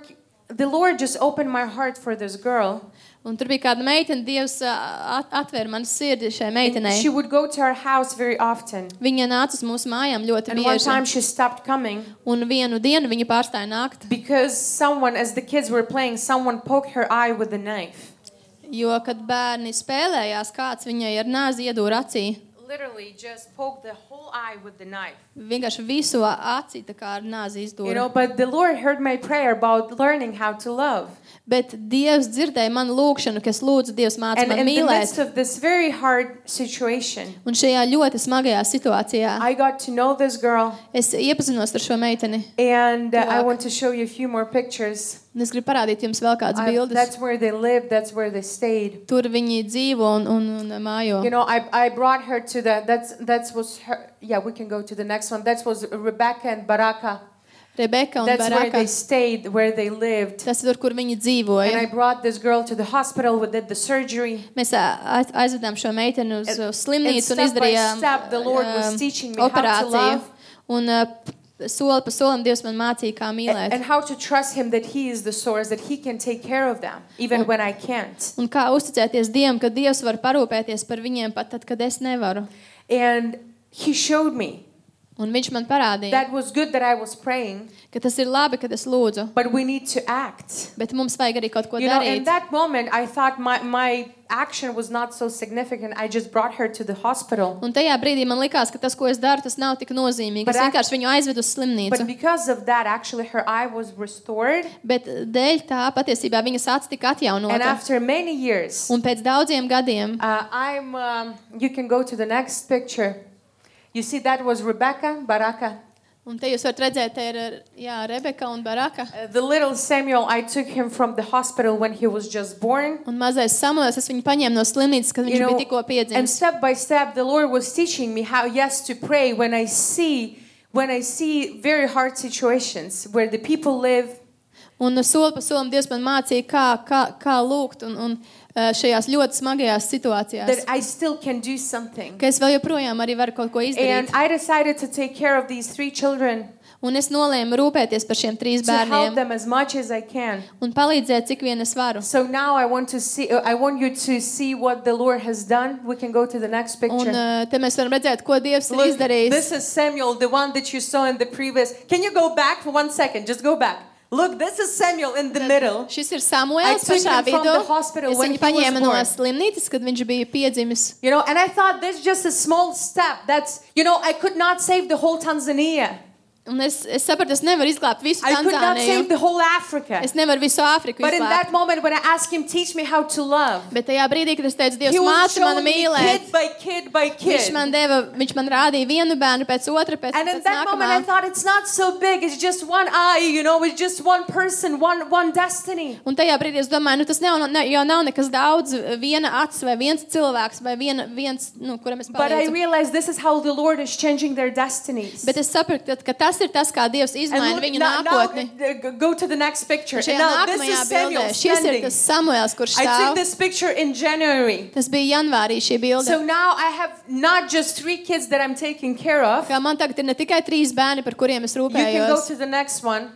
the lord just opened my heart for this girl Un tur bija kāda meitene, Dievs ā, at- atvēra man sirdi šai and meitenei. she would go to our house very often Viņa nāca uz mūsu mājām ļoti and one time bieži. she stopped coming Un vienu dienu viņa pārstāja nākt. because someone as the kids were playing someone poked her eye with a knife Jo, kad bērni spēlējās, kāds viņai ar nāzi iedūra acī. Literally just poked the whole eye with the knife. Vienkārši visu acī tā kā ar nāzi You know, izdūra. but the Lord heard my prayer about learning how to love. Bet Dievs dzirdēja manu lūgšanu, kas lūdzu Dievs māca And man in the mīlēt. midst of this very hard situation, Un šajā ļoti smagajā situācijā I got to know this girl, es iepazinos ar šo meiteni. and uh, I Tuvāk. want to show you a few more pictures. Un es gribu parādīt jums vēl kādas I- bildes. that's where they lived, that's where they stayed. Tur viņi dzīvo un, un, un mājo. You know, I, I brought her to the, that's, that was her, yeah, we can go to the next one. That was Rebecca and Baraka. Rebeka un That's where Baraka. they stayed, where they lived. Tas ir tur, kur viņi And dzīvoja. I brought this girl to the hospital, we did the surgery. Mēs ā, aiz- aizvedām šo meiteni uz And- uh, slimnīcu and un step by izdarījām step the Lord was um, teaching me how to operāciju. love. Un uh, p- soli pa solim Dievs man mācīja, kā And, mīlēt. and how to trust Him that He is the source, that He can take care of them, even when I can't. Un kā uzticēties Dievam, ka Dievs var parūpēties par viņiem pat tad, kad es nevaru. And He showed me Un viņš man parādīja, that was good that I was praying, ka tas ir labi, kad es lūdzu. but we need to act. Bet mums vajag arī kaut ko You know, in darīt. that moment, I thought my, my action was not so significant. I just brought her to the hospital. Un tajā brīdī man likās, ka tas, ko es daru, tas nav tik nozīmīgi. But Es I- vienkārši viņu aizvedu uz But slimnīcu. because of that, actually, her eye was restored. Bet dēļ tā patiesībā viņas acis tika And atjaunota. after many years, Un pēc daudziem gadiem uh, I'm. Um, you can go to the next picture. You see, that was Rebecca Baraka. Un te jūs varat redzēt, te ir jā, Rebeka un Baraka. Uh, the little Samuel, I took him from the hospital when he was just born. Un mazais Samuels, es viņu paņēmu no slimnīcas, kad viņš You know, bija tikko and piedzimis. step by step, the Lord was teaching me how, yes, to pray when I see, when I see very hard situations where the people live. Un soli pa solim Dievs man mācīja, kā, kā, kā lūgt un, un ā, šajās ļoti smagajās situācijās. That I still can do something. Ka es vēl joprojām arī varu kaut ko And izdarīt. I decided to take care of these three children Un es nolēmu rūpēties par šiem trīs to help bērniem them as much as I can. un palīdzēt, cik vien es varu. So now I want to see. uh, I want you to see what the Lord has done. We can go to the next Un picture. ā, te mēs varam redzēt, ko Dievs ir Look, izdarījis. this is Samuel, the one that you saw in the previous. Can you go back for one second? Just go back. Look, this is Samuel in the middle. Šis ir I Samuēls took pašā him from vidū. the hospital Es when viņu he was paņēmu no born. slimnīcas, kad viņš bija piedzimis. You know, and I thought that's just a small step. That's, you know, I could not save the whole Tanzania. Un es, es sapratu, es nevaru izglābt visu I could not save Tanzāniju. the whole Africa. Es nevaru visu Āfriku But in that izglābt. moment when I asked him, teach me how to love, Bet tajā brīdī, kad es teicu, Dievs, he was māci man showing me mīlēt, kid by kid by viņš kid. man deva, viņš man rādīja vienu bērnu pēc otra, pēc, And in pēc that moment, I nākamā. thought it's not so big. It's just one eye, you know. It's just one person, one one destiny. Un tajā brīdī es domāju, nu tas nav, ne, jau nav nekas daudz, viena acis vai viens cilvēks vai viena, viens, nu, kuram es But I palīdzu. realized this is how the Lord is changing their destinies. Bet es sapratu, ka tas ir tas, kā Dievs izmaina look, viņu now, now, nākotni. uh, go to the next picture. Šajā Now this nākamajā is Samuel bildē šis ir standing. tas Samuēls, kurš I took stāv. this picture in January. Tas bija janvārī šī bilde. So now I have not just three kids that I'm taking care of. Kā man tagad ir ne tikai trīs bērni, par kuriem es You can go rūpējos. to the next one.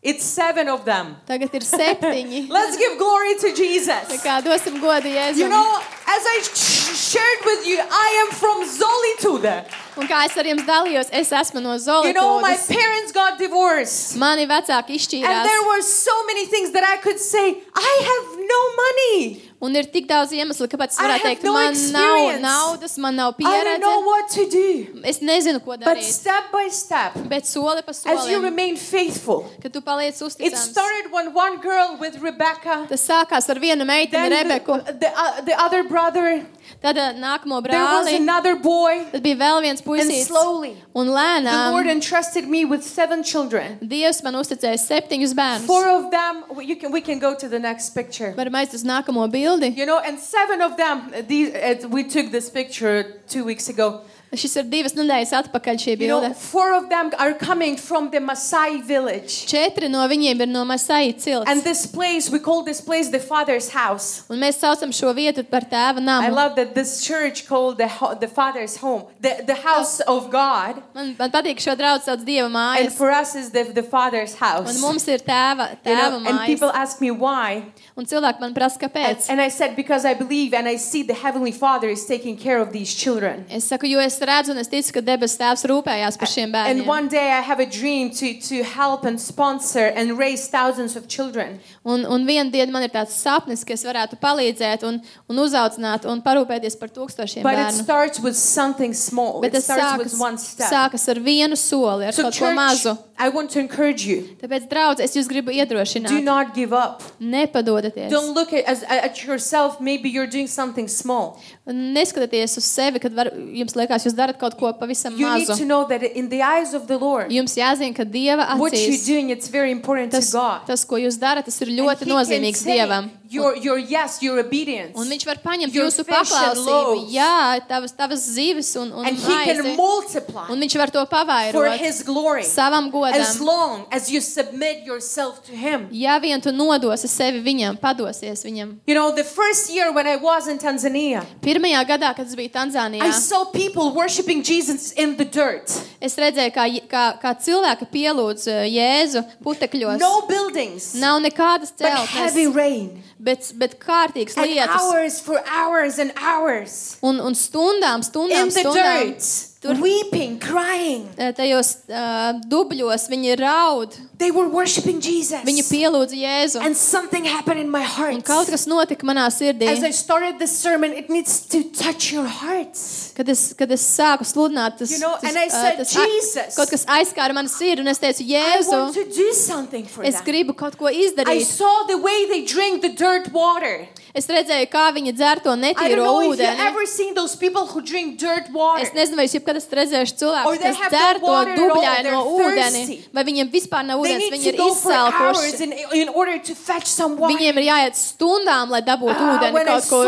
It's seven of them. Tagad ir septiņi. Let's give glory to Tā Jesus. Kā dosim godu Jēzum. You know, as I sh- shared with you, I am from Zolitude. Un kā es ar jums dalījos, es esmu no You know, my Zolītas. parents got divorced. Mani vecāki And izšķīrās. there were so many things that I could say, I have no money. Un ir tik daudz iemeslu, kāpēc es I varētu have teikt, no man nav experience. naudas, man nav I don't know pieredze. what to do. Es nezinu, ko But darīt. step by step, Bet soli pa as you solim, remain faithful, kad tu paliec it uzticams. started when one girl with Rebecca, Tas sākās ar vienu meiteni, then Rebeku, the, the, uh, the other brother, tad ā, nākamo there was brāli, another boy, tad bija vēl viens and puisīts. slowly Un the Lord lēnām entrusted me with seven children. Dievs man uzticēja septiņus bērnus. Four of them, you can, we can go to the next picture. Varam aiziet uz nākamo bildi. You know, and seven of them, uh, these, uh, we took this picture two weeks ago. Šis ir divas nedēļas atpakaļ šī You know, bilde. four of them are coming from the Maasai village. Četri no viņiem ir no Masai cilts. And this place, we call this place the Father's house. Un mēs saucam šo vietu par tēva I namu. love that this church called the, ho- the Father's home, the, the house of God. Man, man patīk šo draugu sauc Dieva And mājas. for us is the, the Father's house. Un mums ir tēva, You tēva know, and people mājas. ask me why. Un cilvēki man prasa, kāpēc. And I said, because I believe and I see the Heavenly Father is taking care of these children. Es saku, jo es es redzu un es ticu, ka debes tēvs rūpējās par šiem And bērniem. one day I have a dream to, to help and sponsor and raise thousands of children. Un, un vienā dienā man ir tāds sapnis, ka es varētu palīdzēt un, un uzaudzināt un parūpēties par tūkstošiem But it bērnu. starts with something small. Bet it starts sākas, with one step. sākas ar vienu soli, ar So, kaut ko mazu. church, I want to encourage you. Tāpēc, draugs, es jūs gribu Do iedrošināt. not give up. Nepadodaties. Don't look at, as, at yourself. Maybe you're doing something small. Neskatieties uz sevi, kad var, jums liekas, jūs darat kaut ko pavisam You need mazu. to know that in the eyes of the Lord, Jums jāzina, ka Dieva what you're acīs doing, it's very important tas, to God. tas, ko jūs darat, tas ir ļoti nozīmīgs take Dievam. Your, your yes, your obedience. Un viņš var paņemt Your jūsu fish and paklausību, loaves. jā, tavas, tavas zivis un, un and he can maizi. multiply Un viņš var to for pavairot his glory savam as godam. long as you submit yourself to him. Ja vien tu nodosi sevi viņam, padosies viņam. You know, the first year when I was in Tanzania, Pirmajā gadā, kad es biju I Tanzānijā, saw people worshiping Jesus in the dirt. es redzēju, kā, kā, kā cilvēki pielūdz eh, Jēzu putekļos. No buildings, Nav nekādas but heavy celtnes, rain. Bet, bet kārtīgs And lietas. hours for hours and hours Un, un stundām, stundām, in stundām. Dirt, Tur- weeping, crying. eh, Tajos uh, dubļos viņi raud, They were worshiping Jesus. viņi pielūdz Jēzu. And something happened in my heart. Un kaut kas notika manā sirdī. As I started this sermon, it needs to touch your hearts. Kad es, kad es sāku sludināt, tas, You know, tas, and I ā, said, tas a- "Jesus." kaut kas aizskāra manu sirdi, un es teicu, I want Jēzu, to do something for es them. gribu kaut ko I izdarīt. saw the way they drink the dirt water. Es redzēju, kā viņi dzer to I don't netīro know if you've ūdeni. ever seen those people who drink dirt water. Es nezinu, vai jūs redzējuši Or cilvēkus, they kas have dzer to dubļaino ūdeni, vai viņiem vispār nav ūdens, viņi ir izsalkuši. in, in order to fetch some water. Viņiem ir jāiet stundām, lai dabūtu Ah, ūdeni kaut kur.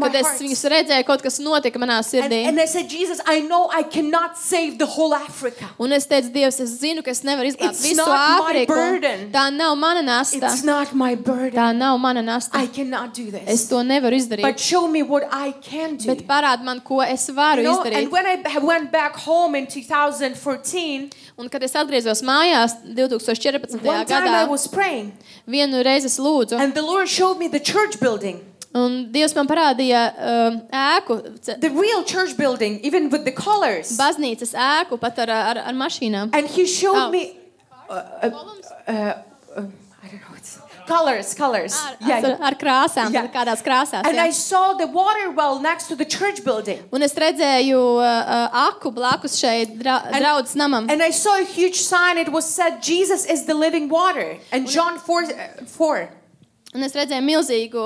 Kad es viņus redzēju, kaut kas notika manā And, sirdī. and I said, Jesus, I know I cannot save the whole Africa. Un es teicu, Dievs, es zinu, ka es nevaru izglābt It's visu not my Āfriku. burden. Tā nav mana nasta. Tā nav mana nasta. I cannot do Es this. to nevaru izdarīt. But show me what I can do. Bet parād man, ko es varu You know, izdarīt. And when I went back home in 2014, Un kad es atgriezos mājās 2014. one time I gadā, was praying, vienu reizi es lūdzu, and the Lord showed me the church building, un Dievs man parādīja um, ēku, ce- the real church building, even with the colors. baznīcas ēku, pat ar, ar, ar mašīnām. And He showed Oh. me, uh, uh, uh, uh, I don't know what's colors, colors. Ar, Yeah. ar, ar krāsām, Yeah. kādās krāsās. And jā. I saw the water well next to the church building. Un es redzēju uh, uh, aku blakus šeit dra And- draudzes namam. And I saw a huge sign. It was said, Jesus is the living water. And John 4, uh, 4. Un es redzēju milzīgu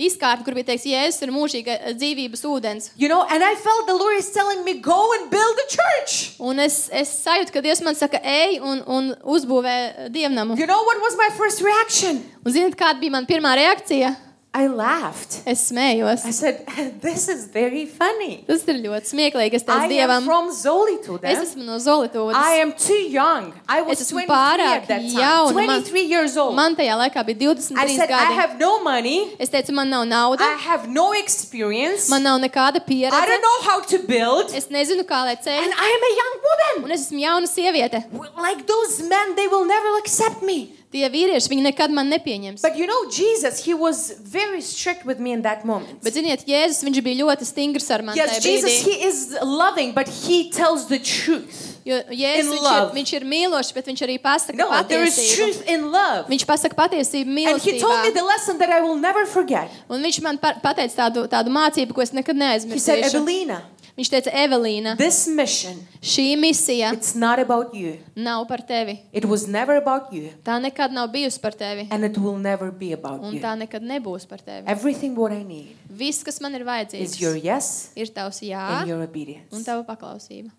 izkārtu, kur bija teikts, Jēzus ir mūžīga uh, dzīvības ūdens. You know, and I felt the Lord is telling me, go and build a church. Un es, es sajūtu, ka Dievs man saka, ej un, un uzbūvē dievnamu. You know what was my first reaction? Un zināt, kāda bija mana pirmā reakcija? I laughed. Es smējos. I said, this is very funny. Tas ir ļoti smieklīgi. Es I teicu am Dievam, from Zolitude. es esmu no Zolītūdas. I am too young. I was Es esmu 23 pārāk at that time. jauna. Man- 23 years old. Man tajā laikā bija 23 I said, I gadi. have no money. Es teicu, man nav nauda, I have no experience. man nav nekāda I pieredze. don't know how to build. Es nezinu, kā lai And ceļ. I am a young woman. Un es esmu jauna sieviete. Like those men, they will never accept me. Tie vīrieši, viņi nekad man nepieņems. But you know, Jesus, he was very strict with me in that moment. Bet, ziniet, Jēzus, viņš bija ļoti stingrs ar mani Yes, tajā Jesus, brīdī. he is loving, but he tells the truth. Jo Jēzus, in viņš ir, love. viņš ir mīlošs, bet viņš arī pasaka No, there is patiesību. truth in love. Viņš pasaka patiesību And he told me mīlestībā. the lesson that I will never forget. Un viņš man pa- pateica tādu, tādu mācību, ko es nekad He said, neaizmirsīšu. Evelina, Viņš teica, Evelīna, this mission, šī misija it's not about you. nav par tevi. It was never about you. Tā nekad nav bijusi par tevi. And it will never be about Un you. tā nekad nebūs par tevi. Everything what I need Viss, kas man ir is your vajadzīgs, yes ir tavs jā and your obedience. un tava paklausība.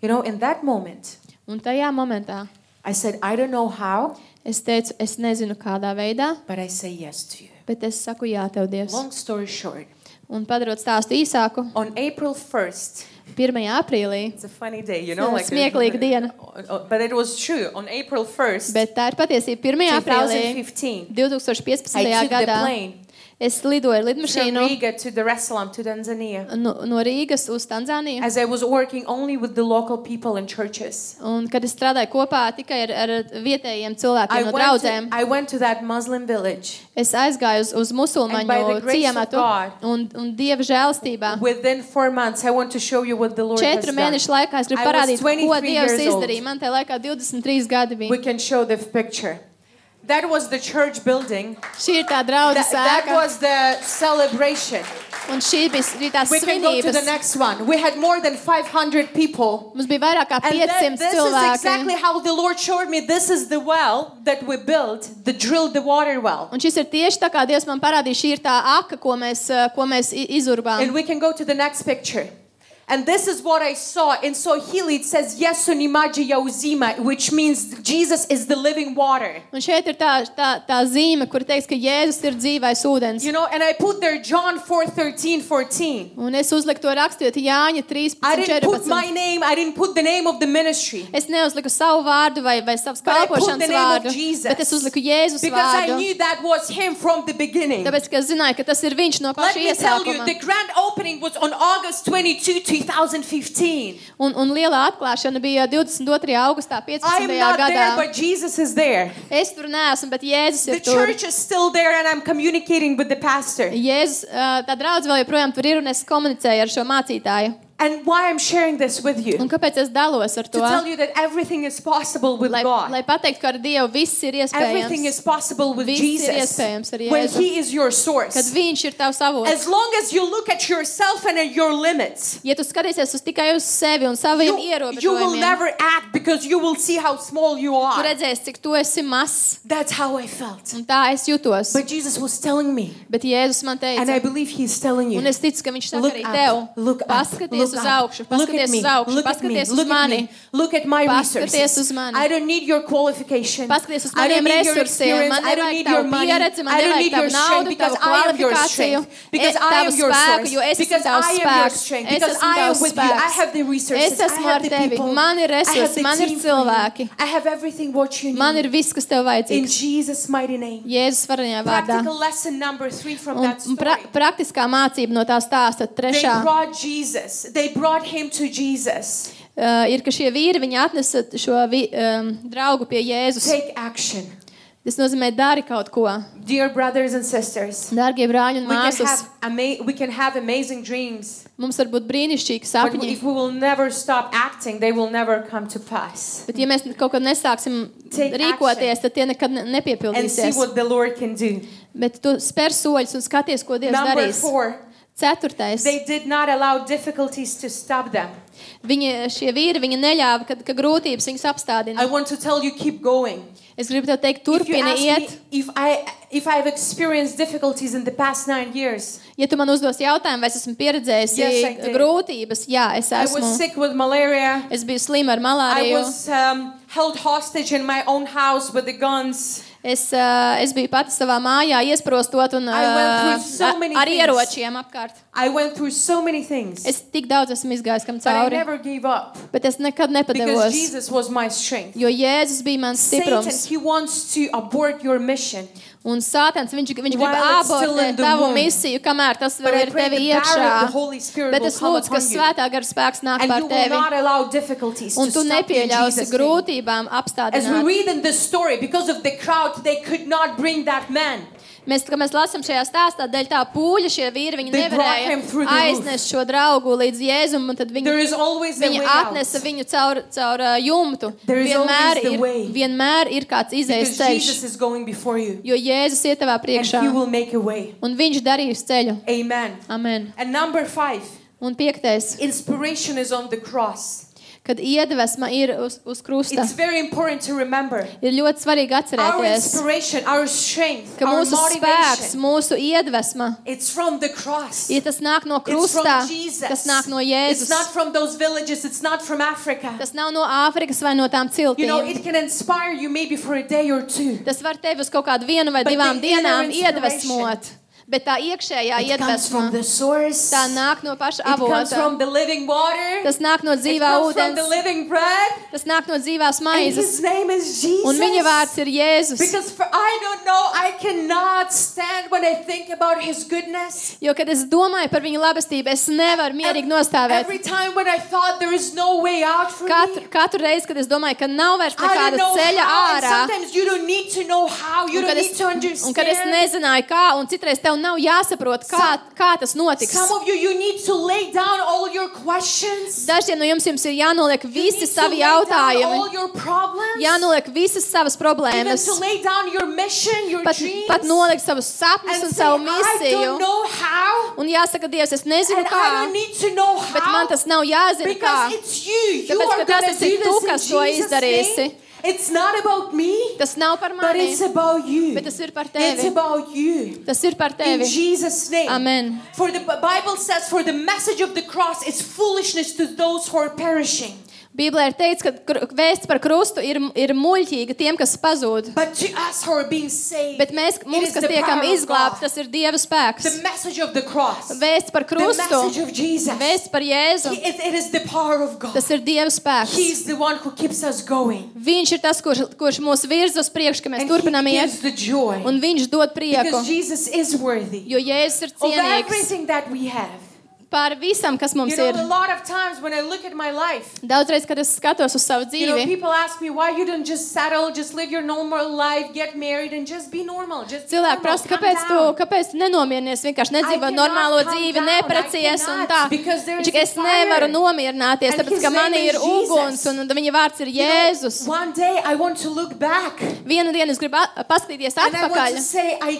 You know, in that moment, Un tajā momentā I said, I don't know how, es teicu, es nezinu, kādā veidā, but I say yes to you. bet es saku jā, tev Dievs. Long story short, Un padarot stāstu īsāku, on April 1st, 1. aprīlī, it's a funny day, you know, like smieklīga diena. But it was true. On April 1st, bet tā ir patiesība 1. aprīlī 2015, 2015. I took the gadā. plane Es lidoju ar from lidmašīnu Riga to Dar es Salaam to Tanzania. no, no Rīgas uz Tanzāniju. As I was working only with the local people in churches. Un, kad es strādāju kopā tikai ar, ar vietējiem cilvēkiem I no went, draudzēm, to, I went to that Muslim village. es aizgāju uz, uz And by musulmaņu the grace of ciematu God, un, un dieva žēlastībā. Within four months, I want to show you what the Lord has Četru done. mēnešu laikā es gribu I was parādīt, ko 23 Dievs years old. izdarīja. Man tajā laikā 23 gadi We bija. can show the picture. That was the church building. Šī ir tā That, draudzes that sēka, was the celebration. un šī bija arī tās We can go to the svinības. next one. We had more than 500 people. Mums bija vairāk kā And that, 500 this is exactly cilvēki. how the Lord showed me this is the well that we built, the drilled the water well. Un šis ir tieši tā, kā Dievs man parādīja, šī ir tā aka, ko mēs, eh, ko mēs i- izurbām. And we can go to the next picture. And this is what I saw. In Swahili, it says Yesu ni maji ya uzima, which means Jesus is the living water. Un šeit ir tā, tā, tā zīme, kur teiks, ka Jēzus ir dzīvais ūdens. You know, and I put there John 4 13, 14. Un es uzliku to rakstīt Jāņa 13, I didn't put 14. my name, I didn't put the name of the ministry. Es neuzliku savu vārdu vai, vai savas But I put the kalpošanas name of vārdu, Jesus. bet es uzliku Jēzus Because I vārdu. knew that was him from the beginning. Tāpēc, ka es zināju, ka tas ir viņš no Let paša me tell you, iesākuma. the grand opening was on August 22, 2015. Un, un lielā atklāšana bija 22. augustā, I 15. am not gadā. there, but Jesus is there. Es tur neesmu, bet Jēzus The ir tur. church is still there, and I'm communicating with the pastor. Jēzus, tā draudz vēl joprojām tur ir, un es komunicēju ar šo mācītāju. And why I'm sharing this with you? Un kāpēc es dalos ar To to? tell you that everything is possible with Lai, God. lai pateiktu, ka ar Dievu viss ir Everything is iespējams. possible with Viss ir Jesus. iespējams ar When Jēzu. He is your Kad source. viņš ir tavs avots. As long as you look at yourself and at your limits, Ja tu skatīsies uz tikai uz sevi un saviem you, you will ierobežojumiem, never act because you will see how small you tu are. redzēsi, cik tu esi mazs. That's how I felt. Un tā es jutos. But Jesus was telling me, Bet Jēzus man and I teica, believe He's telling you. un es ticu, ka viņš saka Look arī up, tev, look up, paskaties look uz augšu, paskaties me, uz augšu, look at me, paskaties uz mani. look at my Paskaties resources. uz mani. I don't need your qualification. Paskaties uz I don't maniem need your resursiem, man I don't need your money. pieredzi, man I don't need your naudu, because I am your strength. Because I am your source. Because I am your strength. Because I am with you. I have the resources. Es I esmu have ar the tevi. people. Man ir resursi, man ir cilvēki. I have everything what you Man ir need. viss, kas tev In vajadzīgs. Jesus' mighty name. Jēzus varenajā vārdā. Practical lesson number three from Un that story. praktiskā mācība no tā stāsta They trešā brought Jesus. They brought him to Jesus. uh, ir, ka šie vīri viņi atnesa šo vi, um, draugu pie Jēzus. Take action. Tas nozīmē, dari kaut ko. Dear brothers and sisters, Dārgie brāļi un we can māsas, we can have amazing dreams, mums var būt brīnišķīgi but sapņi. if we will never stop acting, they will never come to pass. Bet, ja mēs kaut kad nesāksim Take rīkoties, tad tie nekad ne- And see nepiepildīsies. what the Lord can do. Bet tu spēr soļus un skaties, ko Dievs Number darīs. four, Ceturtais. they did not allow difficulties to stop them. Viņi, šie vīri viņi neļāva, ka, ka grūtības viņus I apstādina. want to tell you, keep going. Es gribu tev teikt, turpini ask me iet. if I if I've experienced difficulties in the past nine years, Ja tu man uzdos jautājumu, vai es esmu pieredzējis Yes, I grūtības, jā, es I esmu. was sick with malaria. Es biju slima ar I malāriju. was um, held hostage in my own house with the guns. Es, uh, es biju pati savā mājā, iesprostot un I went uh, through so ar, many ar things. ieročiem apkārt. I went through so many things, Es tik daudz esmu izgājis kam cauri, never gave up bet es nekad nepadevos. Jesus was my strength. Jo Jēzus bija mans Satan, stiprums. he wants to abort your mission. Un Sātans, viņš, viņš grib While it's still in abortēt the tavu womb. misiju, kamēr tas But vēl I ir pray tevi the power iekšā. of the Holy Spirit Bet will es come lūdzu, ka upon you. svētā gara spēks nāk And pār you will tevi. not allow difficulties Un to tu stop you in nepieļausi Jesus' name. grūtībām As we apstādināt. Mēs, kad mēs lasām šajā stāstā, dēļ tā pūļa šie vīri, viņi They nevarēja aiznest šo draugu līdz Jēzum, un tad viņi, viņi way out. atnesa viņu caur, caur uh, jumtu. Vienmēr ir, vienmēr ir kāds izējas ceļš, is going before you. jo Jēzus iet tavā priekšā, he will make a way. un viņš darīs ceļu. Amen. Amen. And number five, Un piektais, inspiration is on the cross. Kad iedvesma ir uz, uz krusta, It's very important to remember. ir ļoti svarīgi Our atcerēties, inspiration, our strength, ka our mūsu spēks, mūsu iedvesma, it's from the cross. ja tas nāk no krusta, tas nāk no It's Jēzus. not from those villages. It's not from Africa. Tas nav no Āfrikas vai no tām You know, ciltīm. it can inspire you maybe for a day or two. Tas var tevi uz kaut kādu vienu vai But divām dienām iedvesmot. Bet tā iekšējā It comes from iedvesma, tā nāk no paša avota. Tas nāk no dzīvā comes from the ūdens, living bread. tas nāk no dzīvās maizes. his name is Jesus. Un viņa vārds ir Jēzus. Because for I don't know, I cannot stand when I think about his goodness. Jo, kad es domāju par viņa labestību, es nevaru mierīgi nostāvēt. Every time when I thought there is no way out for Katru, katru reizi, kad es domāju, ka nav vairs nekāda ceļa how, ārā, sometimes you don't need to know how, you un don't kad, need es, to un kad es understand. nezināju, kā, un citreiz tev nav jāsaprot, kā, kā tas notiks. Some of you, you need to lay down all your questions. Dažiem no jums, jums ir jānoliek visi savi lay down jautājumi, jānoliek visas savas problēmas, your mission, your pat, dreams. pat nolikt savus sapņus un savu misiju. how, Un jāsaka, Dievs, es nezinu, kā, don't need to know bet how. man tas nav jāzina, kā. Because it's you. You Tāpēc, ka tas esi tu, kas to izdarīsi. name. It's not about me, Tas nav par but it's about you. bet tas ir par It's about you. Tas ir par In. Jesus' name. Amen. For the Bible says, for the message of the cross is foolishness to those who are perishing. Bībelē ir teikts, ka vēsts par krustu ir, ir muļķīga tiem, kas pazūd. But to us saved, Bet mēs, it mums, is kas tiekam izglābti, tas ir Dieva spēks. Vēsts par krustu, vēsts par Jēzu, It, it God. tas ir Dieva spēks. He's the one who keeps us going. Viņš ir tas, kurš, kurš mūs virza uz priekšu, ka mēs And turpinām he iet, un viņš dod prieku. Jo Jēzus ir cienīgs pār visam, kas mums You know, ir. a lot of times when I look at my life, Daudzreiz, kad es skatos uz savu you know, dzīvi, people ask me why you don't just settle, just live your normal life, get married, and just be normal. Just be cilvēki prasa, kāpēc tu, down." kāpēc tu nenomierinies, vienkārši nedzīvo normālo dzīvi. I neprecies un tā. a es nevaru nomierināties, tāpēc, ka man name ir uguns un viņa vārds ir You know, Jēzus. one day I want to look back Vienu dienu es gribu at- paskatīties I atpakaļ, say, I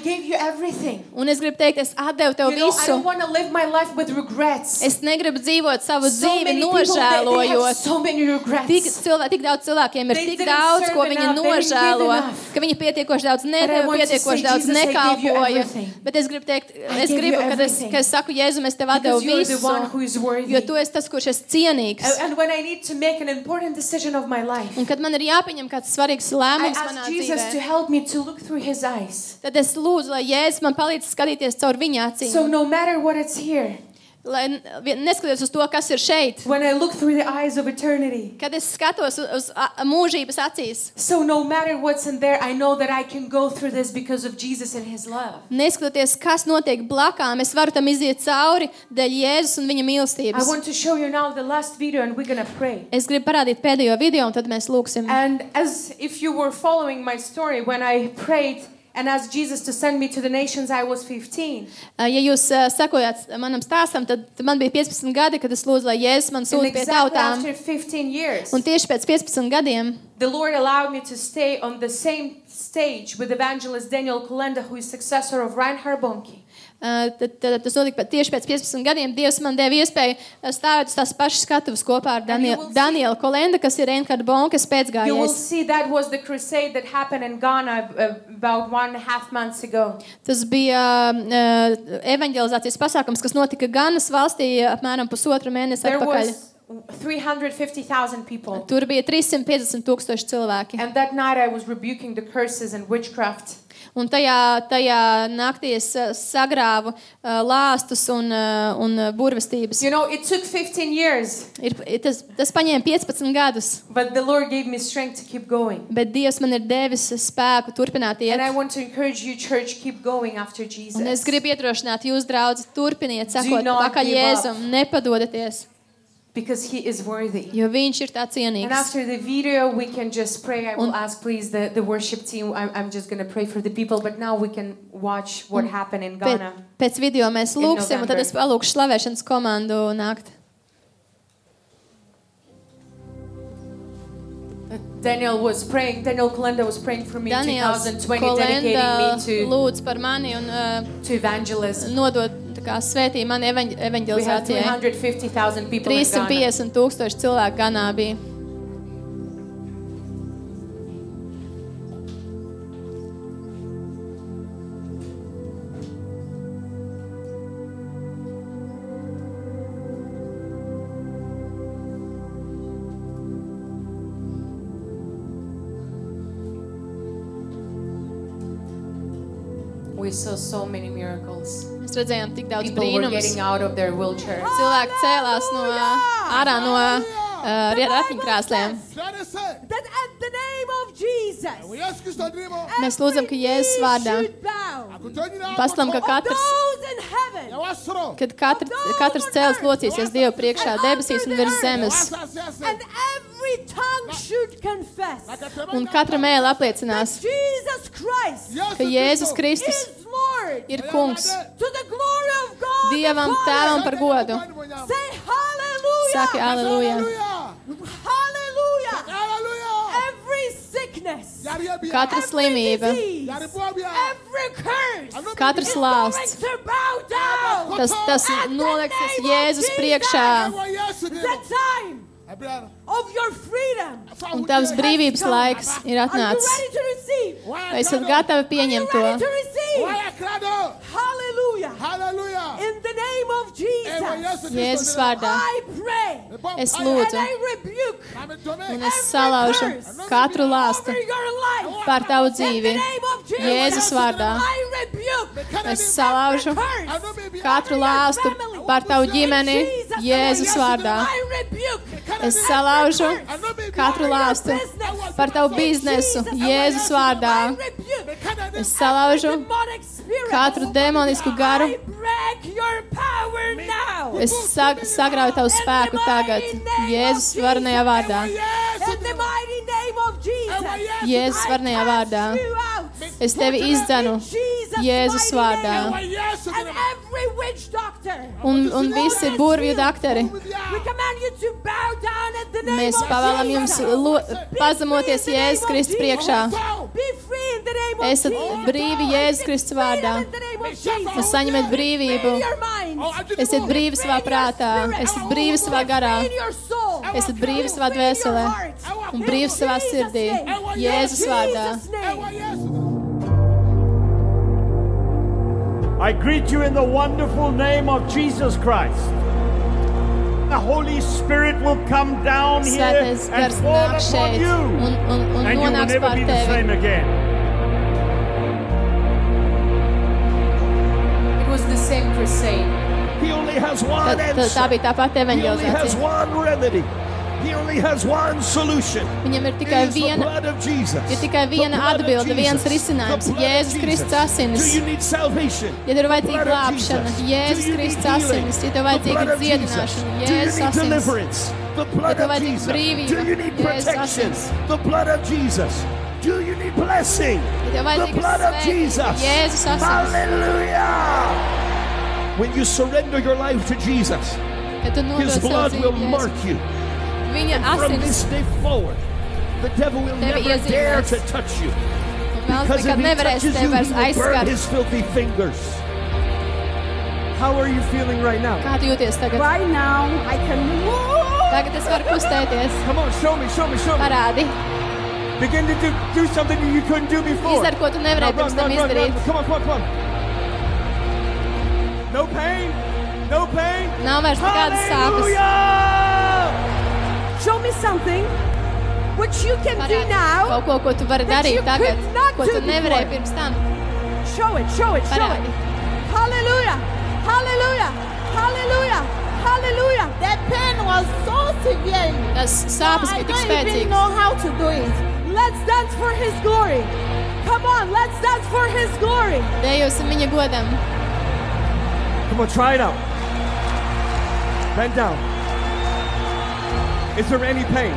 un es gribu teikt, es atdevu tev You know, I visu. don't want to live my life with regrets. Es negribu dzīvot savu so dzīvi nožēlojot. so many regrets. Tik, cilvē, tik daudz cilvēkiem ir They tik daudz, ko viņi enough, nožēlo, ka viņi pietiekoši daudz nedēļu, pietiekoši daudz nekalpoja. Bet es gribu teikt, es gribu, kad es, kad es saku, Jēzu, es tev atdevu visu, jo tu esi tas, kurš esi cienīgs. And- And when I need to make an important decision of my life, Un kad man ir jāpieņem kāds svarīgs lēmums manā ask Jesus to dzīvē, help me to look through his eyes. tad es lūdzu, lai Jēzus man palīdz skatīties caur viņa acīm. So no matter what it's here, Lai n- vien- neskatoties uz to, kas ir šeit, when I look through the eyes of eternity, kad es skatos uz, uz a- mūžības acīs, so no matter what's in there, I know that I can go through this because of Jesus and his love. neskatoties, kas notiek blakām, es varu tam iziet cauri dēļ Jēzus un viņa I mīlestības. want to show you now the last video and we're going to pray. Es gribu parādīt pēdējo video, un tad mēs lūgsim. And as if you were following my story, when I prayed and asked Jesus to send me to the nations, I was 15. Uh, Ja jūs uh, sekojat manam stāstam, tad tad man bija 15 gadi, kad es lūdzu, lai Jēzus man And sūta pie exactly tautām. after 15 years, Un tieši pēc 15 gadiem the Lord allowed me to stay on the same stage with evangelist Daniel Kolenda, who is successor of Reinhard Bonnke. Uh, tad, tad, tas notika pēc- tieši pēc 15 gadiem. Dievs man deva iespēju uh, stāvēt uz tās pašas skatuves kopā ar And you Daniel, will see- Danielu Kolenda, kas ir Reinhardt Bonkas You will pēcgājējs. see that was the crusade that happened in Ghana uh, about one and a half months ago. Tas bija uh, evanģelizācijas pasākums, kas notika Ganas valstī apmēram pusotru mēnesi There atpakaļ. was 350,000 people. Tur bija 350 tūkstoši cilvēki. And that night I was rebuking the curses and witchcraft. Un tajā, tajā naktī es uh, sagrāvu uh, lāstus un, uh, un burvestības. You know, it took 15 years, Ir, tas, tas paņēma 15 gadus, but the Lord gave me strength to keep going. bet Dievs man ir devis spēku turpināt And I iet. want to encourage you, church, keep going after Jesus. Un es gribu iedrošināt jūs, draugi, turpiniet, sekot not pakaļ. Jēzum, nepadodieties, Because he is worthy. jo viņš ir tā And cienīgs. after the video, we can just pray. I will Un- ask, please, the, the worship team. I'm, I'm just going to pray for the people, but now we can watch what happened in Pēc, Ghana. pēc video mēs In lūgsim, un tad November. es palūkšu slavēšanas komandu nākt. Daniel was praying, Daniel Kolenda was praying for me in Daniels 2020, dedicating Kolenda me to, lūdz par mani un uh, to evangelists. nodod tā kā svētī mani evaņ- evaņģelizācijai. 350,000 people in Ghana. 350 tūkstoši cilvēku ganā bija. We saw so many miracles. Mēs redzējām tik daudz People were brīnumus. getting out of their wheelchairs. Cilvēki cēlās no ārā no uh, ratiņkrēsliem. That at the name of Jesus. Mēs lūdzam, ka Jēzus vārdā paslam, ka katrs, Those in heaven, kad katr, katrs cēls locīsies Dievu priekšā debesīs un virs zemes, and un katra mēlē apliecinās, ka Jēzus Kristus ir kungs Dievam tēvam par godu. Say hallelujah. Saki aleluja. Hallelujah. Hallelujah. Every sickness, Katra slimība, disease, every curse, katrs going lāsts, to bow down. tas, tas noliksies Jēzus priekšā. The time of your freedom. Un tavs brīvības laiks ir atnācis. Vai esat gatavi pieņemt to? Ready to receive? Hallelujah. Hallelujah. In the name of Jesus. Jēzus vārdā. I pray. Es And lūdzu, I rebuke un es salaužu katru lāstu over your life. par tavu In the dzīvi. name of Jesus. Jēzus vārdā. I rebuke Es salaužu katru lāstu par tavu ģimeni Jēzus vārdā. Es salaužu katru lāstu par tavu biznesu Jēzus vārdā. Es salaužu katru demonisku garu. Es sag, sagrauju tavu spēku tagad. Jēzus varenajā vārdā. Jēzus varenajā vārdā. Es tevi izdzenu Jēzus vārdā. Un, un visi burvju doktori. Mēs pavēlam jums pazemoties Jēzus Kristus priekšā. Esat brīvi Jēzus Kristus vārdā. Jūs saņemat brīvību. Esiet brīvi savā prātā, esiet brīvi savā garā, esat brīvi savā dvēselē. un brīvi savā sirdī. Jēzus vārdā. I greet you in the wonderful name of Jesus Christ. The Holy Spirit will come down here and fall upon you, un, un, un and you will never be the same again. It was the same crusade. He only has one answer. bija tā pati He only has one remedy. He only has one solution. Viņam ir tikai It is the viena, blood of Jesus. ir tikai The viena blood of atbilde, viens Jesus. risinājums. The blood of Jēzus Jesus. Kristus asinis. Do you need salvation? Ja tev ir vajadzīga blood of glābšana, Jesus. Jēzus Do you Kristus need healing? asinis. Ja tev The vajadzīga blood of Jesus. dziedināšana, Do you Jēzus need asinis. deliverance? The blood tev of vajadzīga Jesus. brīvība, Do you need Jēzus protection? asins. The blood of Jesus. Do you need blessing? Ja tev The vajadzīga blood of svētība, Jesus. Jēzus asinis. Hallelujah. When you surrender your life to Jesus, Kad tu His nodod savu blood will dzīvi mark Jēzus, you. Viņa From asinis this day forward, the devil will Tevi never dare iezīmēs. to touch you. un vēlams Because nekad if he nevarēs touches tevi you, vairs he will burn aizskart. his filthy fingers. How are you feeling right now? Kā tu jūties tagad? Right now, I can move. Tagad es varu kustēties. Come on, show me, show me, show me. Parādi. Begin to do, do something that you couldn't do before. Izdari, ko tu Now nevarēji run, pirms tam run, run, run. izdarīt. Come on, come on, come on. No pain, no pain. Nav vairs nekādas sāpes. Hallelujah! Show me something which you can do now. kaut ko, ko tu vari that you darīt tagad, could not ko do tu nevarēji before. pirms tam. Show it, show it, show it. Parādi. Hallelujah. Hallelujah. Hallelujah. Hallelujah. That pain was so severe. Tas sāpes I bija tik don't even know how to do it. Let's dance for his glory. Come on, let's dance for his glory. Dejosim viņa godam. Come on, try it out. Bend down. Is there any pain?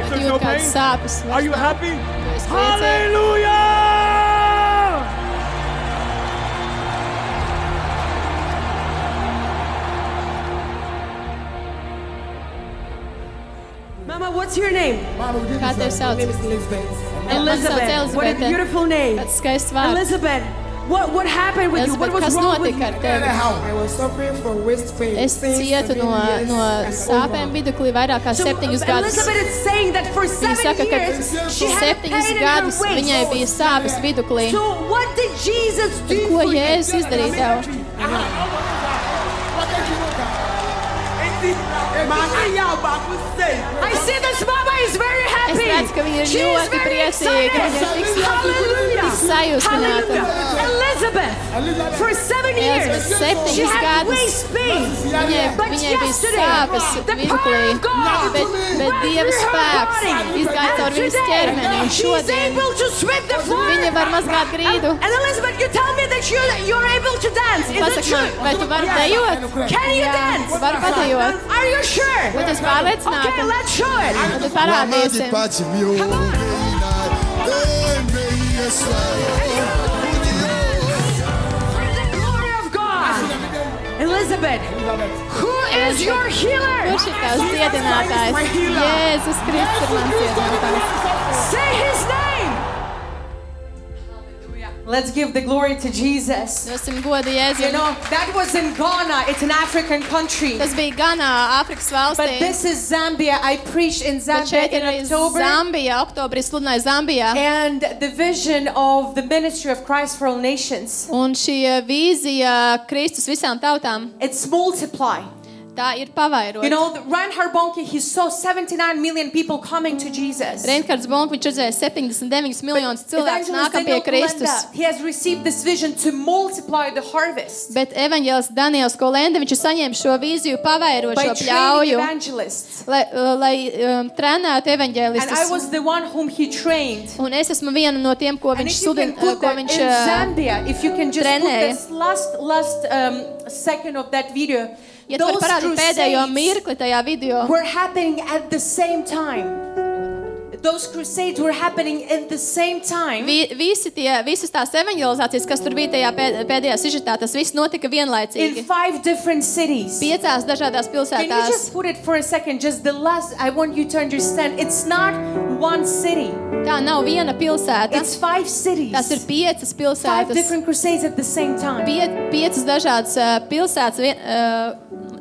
Is there no pain? Are you happy? Tu. Hallelujah! Mama, what's your name? Kā tevi sauc? Man Elizabeth. sauc What a beautiful name. Tāds skaists vārds. Elizabeth, what, what happened with you? What was wrong with you? ar tevi? I was suffering from waist pain. Es since cietu no, no sāpēm viduklī vairāk kā So, septiņus gadus. Elizabeth is saying that for Viņa seven saka, ka years she had septiņus gadus viņai bija sāpes viduklī. So what did Jesus do Tad ko for you? Jēzus izdarīja tev? I see this mama redzu, ka viņa ir She is ļoti very priecīga. Viņa ir tik, sajūsmināta. Hallelujah. Elizabeth, for seven years, she had waist pain. Viņai, But viņai bija sāpes the viduklī, power of God bet, bet Dieva spēks izgāja caur And viņas ķermeni. Un šodien viņa var mazgāt grīdu. And Elizabeth, you tell me that you, you're able to dance. Is it Pasaka true? man, vai tu vari dejot? Can you Jā, dance? Varu padejot. Are you sure? Vai tu esi pārliecināta? Okay, let's show it. Un tad parādīsim. For the glory of God. Elizabeth, who is your healer? Kurš ir tavs dziedinātājs? Jēzus Kristus ir mans dziedinātājs. Say his name. Let's give the glory to Jesus. Dosim godu You Jēzum. know, that was in Ghana. It's an African country. Tas bija Ganā, Āfrikas But valstī. this is Zambia. I preached in Bet Zambia šeit ir in arī October. Zambija, oktobrī sludināja Zambijā. And the vision of the ministry of Christ for all nations. Un šī uh, vīzija Kristus visām tautām, It's multiply. Tā ir pavairota. You know, Reinhard Bonke, he saw 79 million people coming to Jesus. Reinhards Bonk, viņš redzēja 79 miljonus cilvēku Evangelist nākam pie Daniel Kristus. Kolenda, he has received this vision to multiply the harvest Bet evaņģēlis Daniels Kolende, viņš ir saņēmis šo vīziju pavairot by šo training pļauju, evangelists. lai, uh, lai um, trenētu And I evaņģēlistus. was the one whom he trained. Un es esmu viena no tiem, ko And viņš, if you can sludin, uh, put ko that viņš in uh, Zambia, if you can just put trenēja. this last last um, second of that video, Ja tu vari those parādīt pēdējo crusades mirkli tajā video, were happening at the same time. Those crusades were happening at the same time. vi, visi tie, visas tās evaņģelizācijas, kas tur bija tajā pēd, pēdējā sižetā, tas viss notika in vienlaicīgi. five different cities. Piecās dažādās Can you pilsētās. just put it for a second? Just the last, I want you to understand. It's not one city. Tā nav viena pilsēta. It's five cities. Tas ir piecas Five pilsētas. different crusades at the same time. Pie, piecas dažādas uh, pilsētas, vien, uh,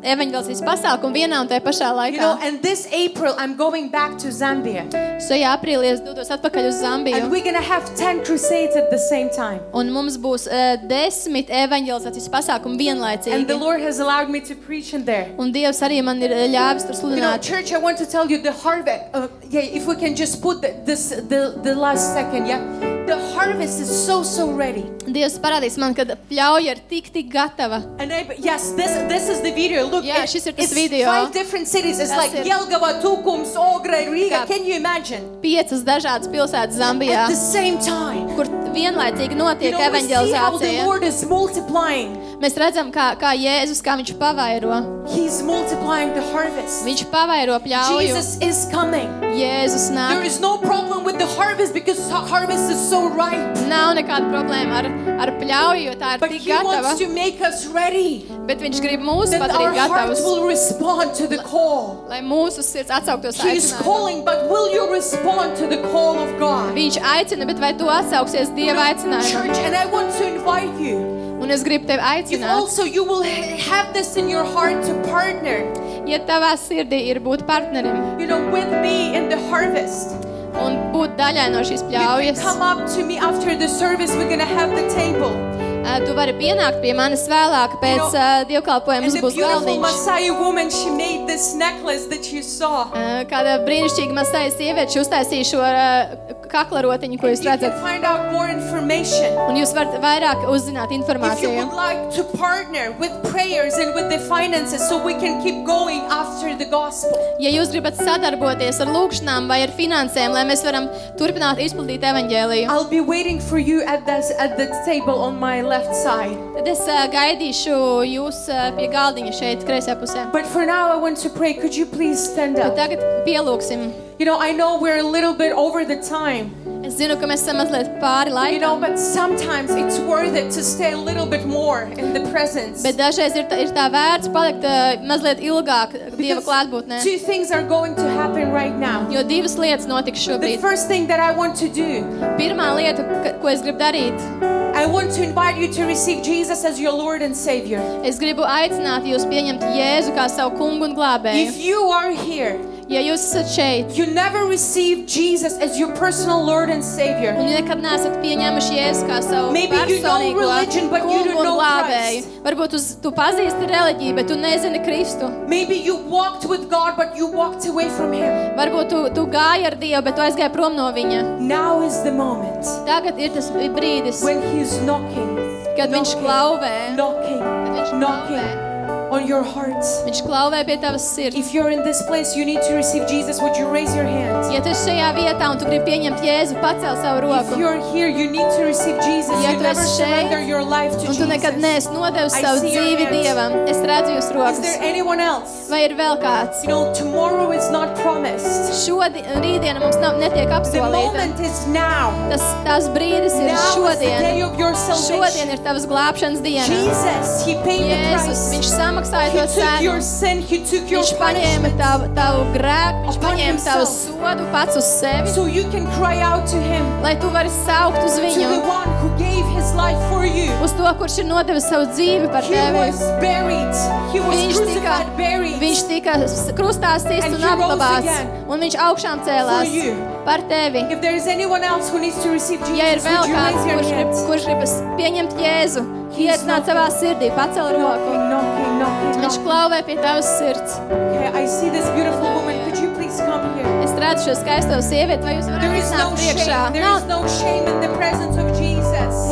evaņģēlizācijas pasākumu vienā un tajā pašā You laikā. know, and this April, I'm going back to Zambia. Šajā aprīlī es dodos atpakaļ uz And Zambiju. we're going to have 10 crusades at the same time. Un mums būs uh, desmit evaņģēlizācijas pasākumu And the vienlaicīgi. Lord has allowed me to preach in there. Un Dievs arī man ir uh, ļāvis tur You know, sludināt. church, I want to tell you the harvest. Uh, yeah, if we can just put the, this the, the last second, yeah. The harvest is so so ready. Dievs parādīs man, ka pļauja ir tik, tik gatava. And I, yes, this this is the video. Look, Jā, it- šis ir tas it's video. five different cities. It's Tas like ir- Jelgava, Tukums, Ogre, Riga. Kā- Can you imagine? Piecas dažādas pilsētas Zambijā, At the same time. kur vienlaicīgi You notiek know, we see how the evaņģelizācija. Lord is multiplying. Mēs redzam, kā, kā Jēzus, kā viņš pavairo. He's multiplying the harvest. Viņš pavairo pļauju. Jesus is coming. Jēzus There nāk. is no problem with the harvest because the harvest is so ripe. Nav nekāda problēma ar, ar pļauju, jo tā ir But tik He gatava. wants to make us ready. Bet viņš grib mūs That our padarīt hearts gatavus, will respond to the call. lai mūsu sirds atsauktos He's aicinājumu. calling, but will you respond to the call of God? Viņš aicina, bet vai tu atsauksies Dieva aicinājumu? Church, and I want to invite you. Un es gribu tevi If aicināt, also you will ha- have this in your heart to partner, ja tavā sirdī ir būt partnerim you know, with me in the harvest. un būt daļai no šīs You can pļaujas. come up to me after the service. We're gonna have the table. Uh, Tu vari pienākt pie manis vēlāk, pēc You know, uh, dievkalpojuma And mums the būs beautiful galdiņš. Masai woman, she made this necklace that you saw. Uh, Kāda brīnišķīga mazā sieviete uztaisīja šo uh, kakla rotiņu, ko jūs You can redzat. find out more information. Un jūs varat vairāk uzzināt If you informāciju. would like to partner with prayers and with the finances so we can keep going after the gospel. Ja jūs gribat sadarboties ar lūgšanām vai ar finansēm, lai mēs varam turpināt izplatīt evaņģēliju, I'll be waiting for you at this at the table on my left side. tad es uh, gaidīšu jūs uh, pie galdiņa šeit, kreisajā pusē. But for now I want to pray. Could you please stand Bet up? tagad pielūgsim. You know, I know we're a little bit over the time. Es zinu, ka mēs esam mazliet pāri You know, laikam, but sometimes it's worth it to stay a little bit more in the presence. bet dažreiz ir tā, ir tā vērts palikt uh, mazliet ilgāk Dieva Because klātbūtnē. two things are going to happen right now. Jo divas lietas notiks The šobrīd. first thing that I want to do, Pirmā lieta, ka- ko es gribu darīt, I want to invite you to receive Jesus as your Lord and Savior. es gribu aicināt jūs pieņemt Jēzu kā savu kungu un glābēju. If you are here Ja jūs esat šeit, you never received Jesus as your personal Lord and Savior, un ja nekad neesat pieņēmuši Jēzu kā savu Maybe you know personīgo religion, but you kungu don't un know glābēju, varbūt tu, tu pazīsti reliģiju, bet tu nezini Kristu. maybe you walked with God, but you walked away from Him. Varbūt tu, tu gāji ar Dievu, bet tu aizgāji prom no viņa. Now is the moment. Tagad ir tas brīdis, when He's knocking, kad viņš klauvē, knocking, kad viņš knocking. klauvē, on your hearts. viņš klauvē pie tavas sirds. If you're in this place, you need to receive Jesus. Would you raise your hands? Ja tu esi šajā vietā un tu gribi pieņemt Jēzu, pacel savu If roku. you're here, you need to receive Jesus. Ja You tu never šeit, surrender your life to Un tu nekad Jesus. neesi nodevis savu dzīvi. Dievam. Es redzu jūs Is rokas. there anyone else? Vai ir vēl kāds? You know, tomorrow is not promised. Šodien, rītdiena mums nav, netiek The apsolīta. moment is now. Tas, tās brīdis ir Now is the day šodien. of your Šodien salvation. ir tavas glābšanas diena. Jesus, He paid the Jēzus, price. viņš samaksāja He to cenu. sin. Viņš paņēma tavu, tavu grēku, viņš paņēma tavu sodu pats uz sevi, So you can cry out to Him, lai tu vari saukt uz viņu, one who gave His life for you. uz to, kurš ir nodevis savu dzīvi par He tevi. Viņš tika, viņš tika s- krustā sists And un apglabāts, un viņš augšām cēlās. Par tevi. If there is anyone else who needs to receive Jesus, Ja ir vēl kāds, kurš, grib, kurš gribas pieņemt Jēzu, iecināt savā sirdī, pacel roku. Knocking, knocking, Viņš klauvē pie tavas sirds. Okay, I see this beautiful woman. Could you please come here? Es redzu šo skaisto sievieti, vai jūs varat is no iznākt priekšā? Nav, no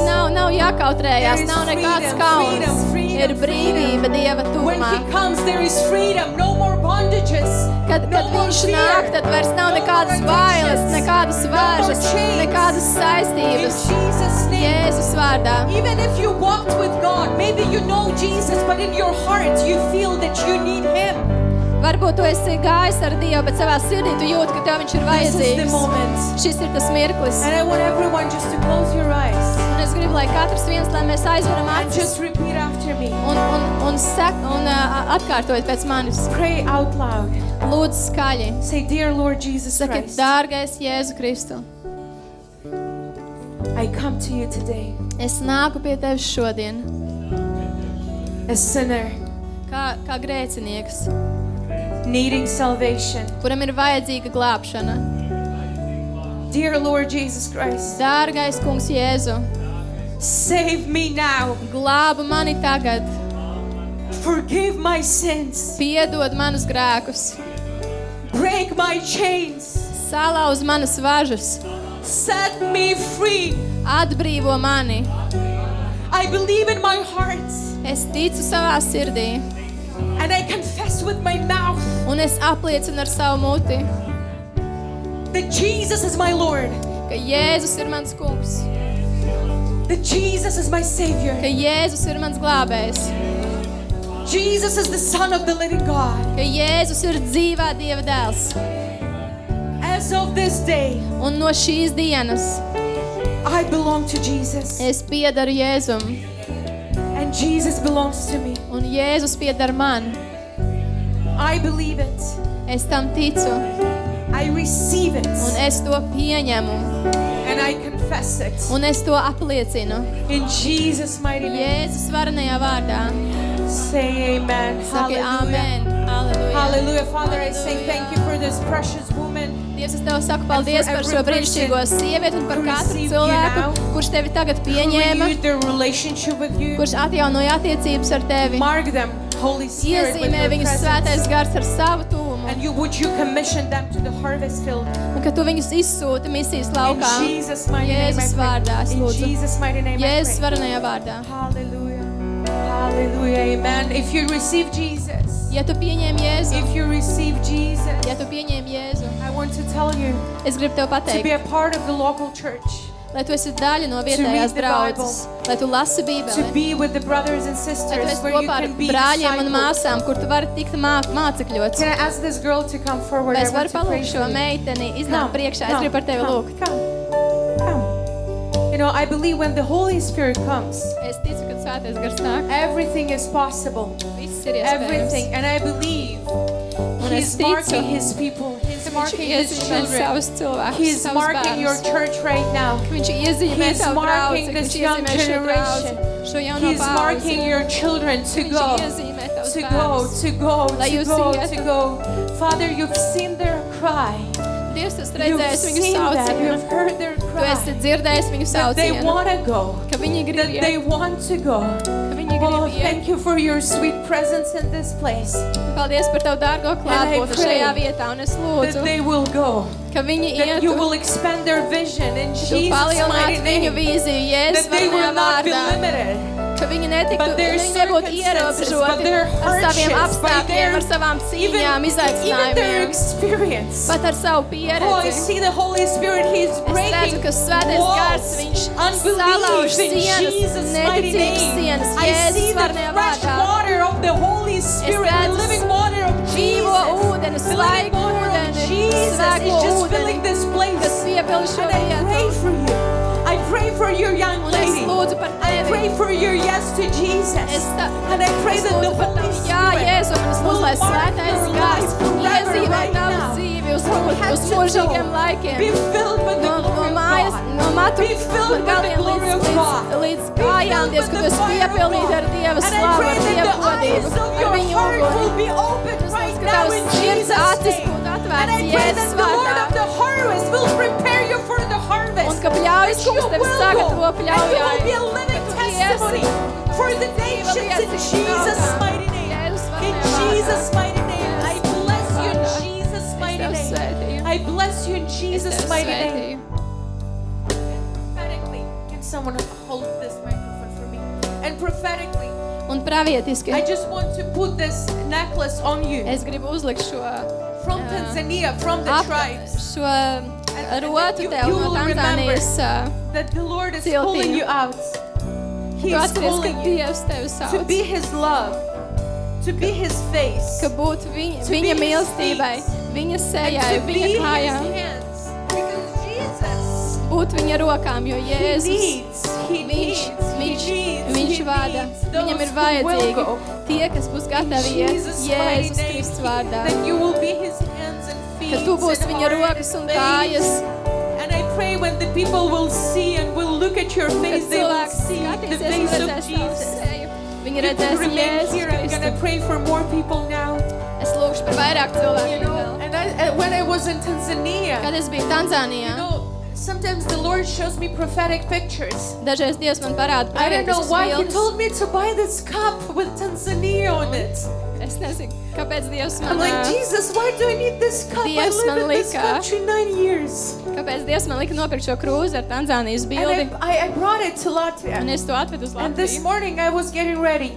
nav, nav jākautrējās, nav nekāds kauns. Ir brīvība Dieva When tuvumā. he comes, there is freedom. No more bondages. Kad, kad viņš nāk, tad vairs nav nekādas bailes, addictions. nekādas No more vēžas, chains. nekādas In saistības. Jesus' name. Jēzus vārdā. Even if you walked with God, maybe you know Jesus, but in your heart you feel that you need Him. Varbūt tu esi gājis ar Dievu, bet savā sirdī tu jūti, ka tev viņš ir This is the vajadzīgs. moment. Šis ir tas mirklis. And I want everyone just to close your eyes Un es gribu, lai katrs viens, lai mēs aizveram and acis just repeat after me. un, un, un, sek, un uh, atkārtojiet pēc manis. Pray out loud. Lūdzu skaļi. Say, Dear Lord Jesus Sakiet, Christ, dārgais Jēzu Kristu, I come to you today, es nāku pie tevis šodien a sinner kā, kā grēcinieks, needing salvation. kuram ir vajadzīga glābšana. Dear Lord Jesus Christ, Dārgais kungs Jēzu, save me now. glābi mani tagad, Forgive my sins. piedod manus grēkus, Break my chains. salauz manas važas, Set me free. atbrīvo mani. I believe in my heart Es ticu savā sirdī, and I confess with my mouth un es apliecinu ar savu muti, that Jesus is my Lord, ka Jēzus ir mans kungs, that Jesus is my Savior. ka Jēzus ir mans glābējs, Jesus is the Son of the living God. ka Jēzus ir dzīvā Dieva dēls. As of this day, Un no šīs dienas I belong to Jesus, es piedaru Jēzum, and Jesus belongs to me. un Jēzus piedar man. I believe it. Es tam ticu, I receive it, un es to pieņemu, and I confess it. un es to apliecinu. In Jesus' mighty name. Jēzus varenajā vārdā. Say amen. Saki Hallelujah. amen. Halleluja. Hallelujah. Father, I say thank you for this precious woman. Dievs, es tev saku paldies par šo brīnišķīgo sievieti un par katru cilvēku, kurš tevi tagad pieņēma, kurš atjaunoja attiecības ar tevi. Mark them, Holy Spirit, with Iezīmē viņus svētais gars ar savu tuvumu, And you would you commission them to the harvest field. un ka tu viņus izsūti misijas In laukā. Jesus' mighty name Jēzus I pray. vārdā es In lūdzu. Jesus' mighty name Jēzus I pray. varenajā vārdā. Hallelujah. Hallelujah. Amen. If you receive Jesus, Ja tu pieņēmi Jēzu, if you receive Jesus, ja tu pieņēmi Jēzu, I want to tell you es gribu tev to pateikt, be a part of the local church, lai tu esi daļa no vietējās read the draudzes, lai tu lasi to Bībeli, be with the brothers and lai tu sisters esi where you kopā ar can be brāļiem un discipled. māsām, kur tu vari tikt mā mācekļots. Can I ask this girl to come forward? Vai I es varu want to pray palūgt for šo you. meiteni, Come, iznāk priekšā, es come, gribu par tevi come, lūgt. Come, come. You know, I believe when the Holy Spirit comes, Es ticu, ka svētais gars nāk, everything is possible. viss ir iespējams. Everything. And I believe Un es He's ticu, marking His people. He's ka viņš marking His iezīmē children. savus cilvēkus, He's savus marking your bērnus. church right now. Ka Viņš iezīmē He's tavu marking draudzi, ka this viņš young iezīmē šo generation. draudzi, šo jauno He's marking paudzi. your children to Viņš go. iezīmē tavus To go, bērnus. to go, Lai to jūs go, ietu. to go. Father, you've seen their cry. Dievs, tu esi You've redzējis viņu seen that. saucienu. You've heard their Tu cry. esi dzirdējis viņu That they saucienu. want to go. Ka viņi grib That they iet. Want to go. Ka viņi grib Oh, iet. thank you for your sweet presence in this place. Paldies par tavu dārgo klātbūtni pray šajā vietā. Un es That lūdzu, they will go. ka viņi That you ietu. will expand their vision in Tu Jesus' mighty palielinātu viņu name. vīziju Jēzus That they will varenajā not be vārdā. limited. Ka viņi netiktu, But their viņi nebūtu circumstances, but ierobežoti their ar saviem hardships, by apstākļiem, their- ar savām Even, cīņām, even their izaicinājumiem. experience. Pat ar savu Oh, I pieredzi. see the Holy Spirit. He's Es redzu, breaking ka svētais gars, walls, viņš unbelief salauž in sienas, Jesus' mighty neticīgas name. sienas, I see Jēzus the varenajā fresh vārdā. water of the Holy Spirit, the redzu living water of Dzīvo Jesus. ūdeni, The living svaigu water of ūdeni, Jesus svēgo is just ūdeni, filling this place. kas piepilda šo And I pray vietu. for you. I pray for your young Un es lady. lūdzu par I tevi. pray for your yes to Jesus. Es ta- and I pray es that the lūdzu par Holy tavu jā, Spirit Jēzu, un es lūdzu, lai will mark svētais your gars life forever iezīmē right tavu now. dzīvi uz, From head uz to mūžīgiem toe. laikiem. Be filled with the No, no glory of mājas, God. no matu Be filled with the galiem glory līdz, of līdz, God. līdz Be kājām, filled Dievs, with ka the tu esi fire of piepildīta ar God. Dieva And I slavu, pray ar that Dieva the eyes godību, of ar your viņu heart will uguni. be opened Es right lūdzu, ka now tavs in sirds Jesus' acis name. būtu And atvērts I pray Jēzus that the Lord vārdā. of the harvest will prepare you for the harvest. Un ka pļaujas kungs tevi will sagatavo go. And you pļaujai. be a living Ka tu iesi testimony for the nations in Jesus' mighty name. In Jesus' mighty name. I bless you in Jesus' mighty name. I bless you in Jesus' mighty name. Prophetically, can someone hold this microphone for me? And prophetically, Un pravietiski, I just want to put this necklace on you es gribu uzlikt šo from. Tanzania, from the tribes. šo rotu tev no Tanzānijas. ā, That the Lord is Ciltiņu. calling you out. He Tu atceries, ka Dievs tevi to sauc. be His love, to be His face, Ka būt viņa, To viņa mīlestībai, viņa sejai, to viņa kājām, hands. Because Jesus, būt viņa rokām, jo He Jēzus, needs, He viņš, needs, viņš, He needs, viņš He vada, viņam ir vajadzīgi tie, kas būs gatavi iet Jēzus Kristus vārdā. Ka tu būsi and viņa heart and rokas un face. kājas, And I pray when the people will see and will look at your kad face, they will cilvēks see the skatīsies un face of redzēs tavu Jesus. seju. Viņi You can redzēs remain Jēzus here. I'm gonna Kristu. pray for more people now. Es lūgšu par vairāk You cilvēkiem know, vēl. and, I, and when I was in Tanzania, Kad es biju you Tanzānijā, know, sometimes the Lord shows me prophetic pictures. dažreiz Dievs man parāda I don't know pravietiskas why He bildes. told me to buy this cup with Tanzania on it. Es nezinu, kāpēc Dievs I'm man, like, ā, Jesus, why do I need this cup? I Dievs live man in this lika. country nine years. kāpēc Dievs man lika nopirkt šo krūzi ar Tanzānijas And bildi. I, I, I brought it to Un Latvia. es to atvedu uz And this Latviju. morning I was getting ready.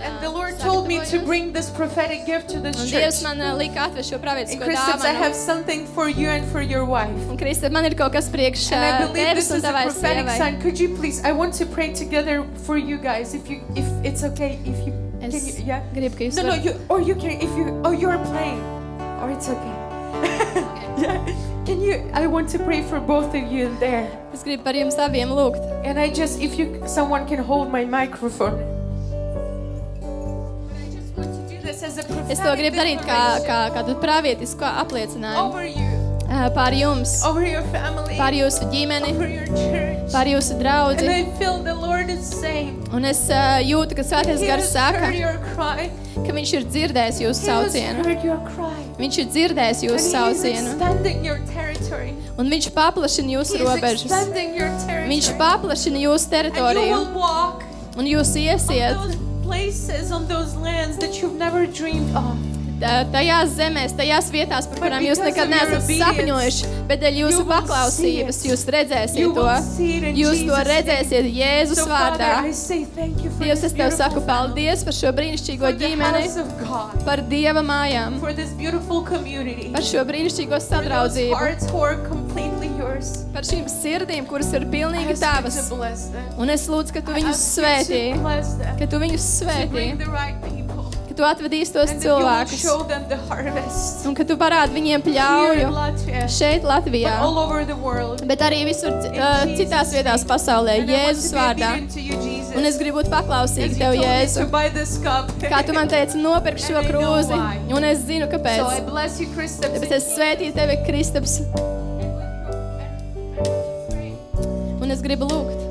And the eh, Lord told me to bring this prophetic gift to this church. Dievs man ā, lika atvest šo And Kristaps, I have something for you and for your wife. Un Kristē, man ir kaut kas priekš And I ā, believe this is a prophetic sign. Could you please? I want to pray together for you guys. If you, if it's okay, if you, can you yeah. gribu, ka jūs No, no, you, or you can, if you, oh, you're playing, or it's okay. Yeah. Can you? I want to pray for both of you there. Es gribu par jums abiem lūgt. And I just, if you, someone can hold my microphone. But I just want to do this as a Es to prophetic gribu darīt kā, declaration kā kādu pravietisku apliecinājumu ā, par jums, over your family, par jūsu ģimeni, over your church. par jūsu And draugu. I feel the Lord is saying, Un es ā, jūtu, ka Svētais Gars saka, ka Viņš ir dzirdējis jūsu saucienu. Viņš ir dzirdējis jūsu saucienu. Un Viņš paplašina jūsu robežas. Viņš paplašina jūsu and you teritoriju. Un jūs iesiet places, on those lands that you've never dreamed of. Tajās zemēs, tajās vietās, par kurām jūs nekad neesat sapņojuši, bet dēļ jūsu paklausības jūs redzēsiet to. Jūs to redzēsiet Jēzus vārdā. Dievs, es tev saku paldies par šo brīnišķīgo ģimeni, par Dieva mājām, par šo brīnišķīgo sadraudzību, par šīm sirdīm, kuras ir pilnīgi tavas. Un es lūdzu, ka tu viņus svētī, ka tu viņus svētī, tu atvedīsi tos cilvēkus, un ka tu parādi viņiem pļauju šeit, Latvijā, bet arī visur uh, citās vietās pasaulē, Jēzus vārdā. Un es gribu būt paklausīga tev, Jēzu. Kā tu man teici, nopirkt šo krūzi, un es zinu, kāpēc. Tāpēc es svētīju tevi, Kristaps, un es gribu lūgt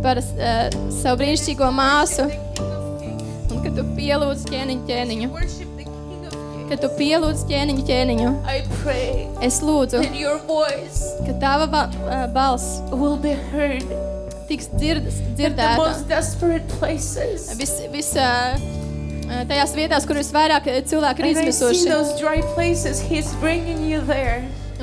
par uh, savu brīnišķīgo māsu The King of Kings. un kad tu pielūdz ķēniņu ķēniņu, worship the King of Kings. kad tu pielūdz ķēniņu ķēniņu, I pray es lūdzu, that your voice ka tava ba ā, balss will be heard tiks dzirdas, in the dzirdēta most desperate places. vis, vis, ā, ā, tajās vietās, kur visvairāk cilvēki ir And I see izmisuši.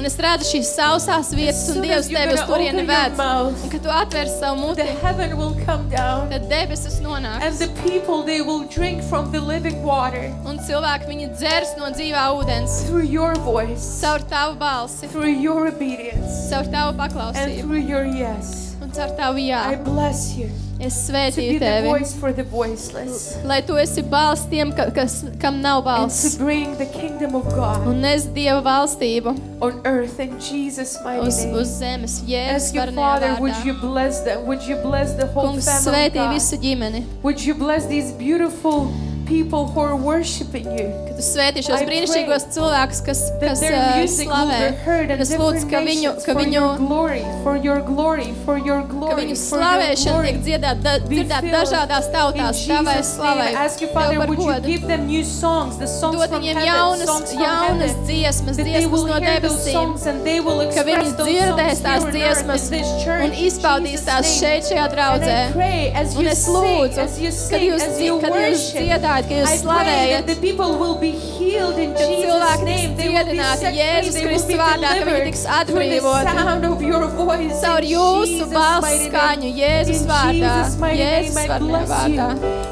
Those dry places. He's bringing you there. Un es redzu šīs sausās vietas, un soon Dievs as you're tevi uz gonna turieni open your ved. mouth, Un kad tu atver savu The muti, heaven will come down. tad debesis nonāks. And the people, they will drink from the living water Un cilvēki viņi dzers no dzīvā ūdens through your voice, caur tavu balsi, through your obedience, caur tavu and paklausību through your yes. Un caur tavu I jā. bless you Es to be svētīju the tevi, voice for the voiceless lai tu esi balss tiem, ka, kas, kam nav and balss. to bring the kingdom of God Un nes Dieva valstību on earth in Jesus' mighty uz, name. uz zemes, Jēzus Ask you, varenajā Father, would you vārdā. bless them? Would you bless the whole Kungs family? svētī God? visu ģimeni, Would you bless these beautiful people who are worshiping you? ka tu svētī šos brīnišķīgos cilvēkus, kas, kas uh, slavē. es lūdzu, ka viņu, ka viņu, glory, for your glory, for your ka glory, viņu for your slavēšana tiek glory. dziedāta da, dzirdēt dažādās tautās, tavai slavai. Tev Father, par godu. give them new songs, the songs Dod viņiem jaunas, jaunas dziesmas, dziesmas no debesīm. songs and they will Ka viņi dzirdēs tās dziesmas un izpaudīs tās šeit, šajā draudzē. Un you es lūdzu, kad jūs, kad jūs worship, dziedājat, kad jūs I pray that slavējat, the people will be healed in kad Jesus' cilvēki name. tiks They will be dziedināti set free. Jēzus They will Kristus be vārdā, ka viņi delivered tiks through the atbrīvoti. sound of your voice. Caur in jūsu Jesus' balss mighty skaņu, name. Jēzus In vārdā, Jesus' mighty Jēzus name, I varenajā bless you. vārdā.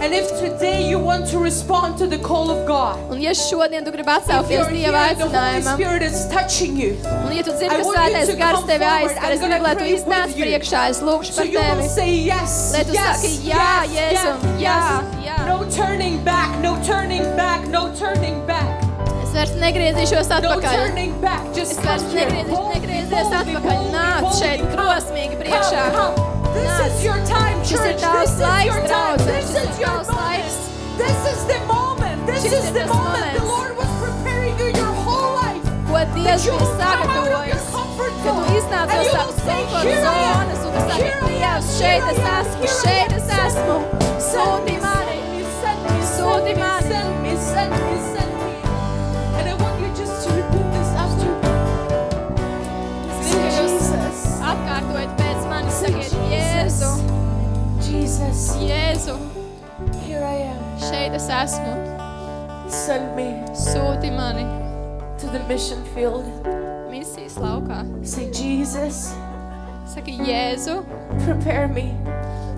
And if today you want to respond to the call of God, Un ja šodien tu gribi if atsaukties you're here, Dieva the Holy aicinājumam, Spirit is touching you. un ja tu dzirdi, I ka want you svētais to gars come tevi forward. aizskar, I'm es gribu, gonna lai tu pray with iznāc you. priekšā, es lūkšu So par you will tevi. say yes, Lai tu yes, saki, jā, yes, Jēzu, yes, jā, yes. jā. No turning back, no turning back, no turning back, Es vairs negriezīšos no atpakaļ. turning back. Just Es come vairs here. negriezīšos, Boldly, negriezies boldly, atpakaļ. boldly, Nāc boldly, šeit come. drosmīgi priekšā. Come, come. This Nāc. is your time, Šis ir church. tavs This is laiks, your time. draudzē. This Šis ir is your tavs laiks. moment. This is the moment. This Šis is ir the tas moment. The moments. Lord was preparing you your whole life. Ko Dievs you bija will come out of your sagatavojis. comfort Kad tu zone. iznāc And no you savas will say, komforta "Here I am. zonas un tu saki, Here I am. Dievs, šeit Here es I am. esmu, Here I šeit am. es esmu. Sūti mani. Jēzu, Jesus, Jēzu, here I am. šeit es esmu. Send me Sūti mani to the mission field. misijas laukā. Say, Jesus, Saki, Jēzu, prepare me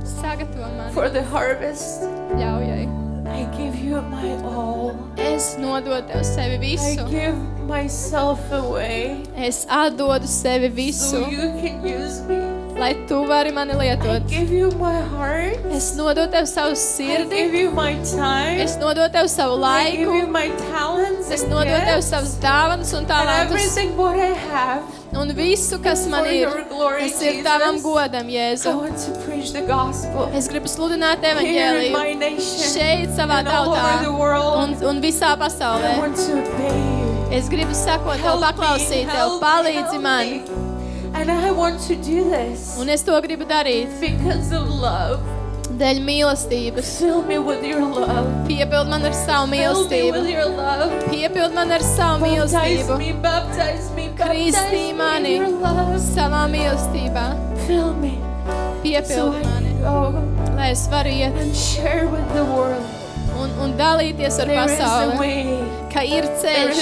sagatavo mani for the harvest. ļaujai. I give you my all. Es nododu tev sevi I visu. give myself away Es atdodu sevi so visu, you can use me. lai tu vari mani I lietot. give you my heart. Es nododu tev savu I sirdi, give you my time. es nododu tev savu I give you laiku, my talents. es and nododu tev savas dāvanas un talantus. Un visu, kas man ir, tas ir tavam godam, Jēzu. want to preach the gospel Es gribu sludināt evaņģēliju šeit, savā tautā over the world. un, un visā I pasaulē. want to obey you. Es gribu sakot tev, paklausīt tev, palīdzi man. me. And I want to do this Un es to gribu darīt because of love. Dēļ mīlestības. Fill me with your love. Piepild man ar savu Fill me mīlestību. with your love. Piepild man ar savu Baptize mīlestību. me, baptize me, baptize Kristī mani your love. savā mīlestībā. Fill me so Piepild mani, lai es varu iet and share with the world. un, un dalīties ar pasauli. Ka ir ceļš,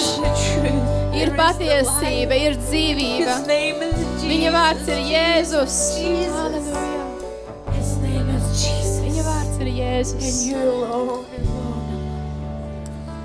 ir patiesība, ir dzīvība. Viņa vārds ir Jēzus. Jesus. Jesus. Viņa vārds ir And Jēzus. you alone.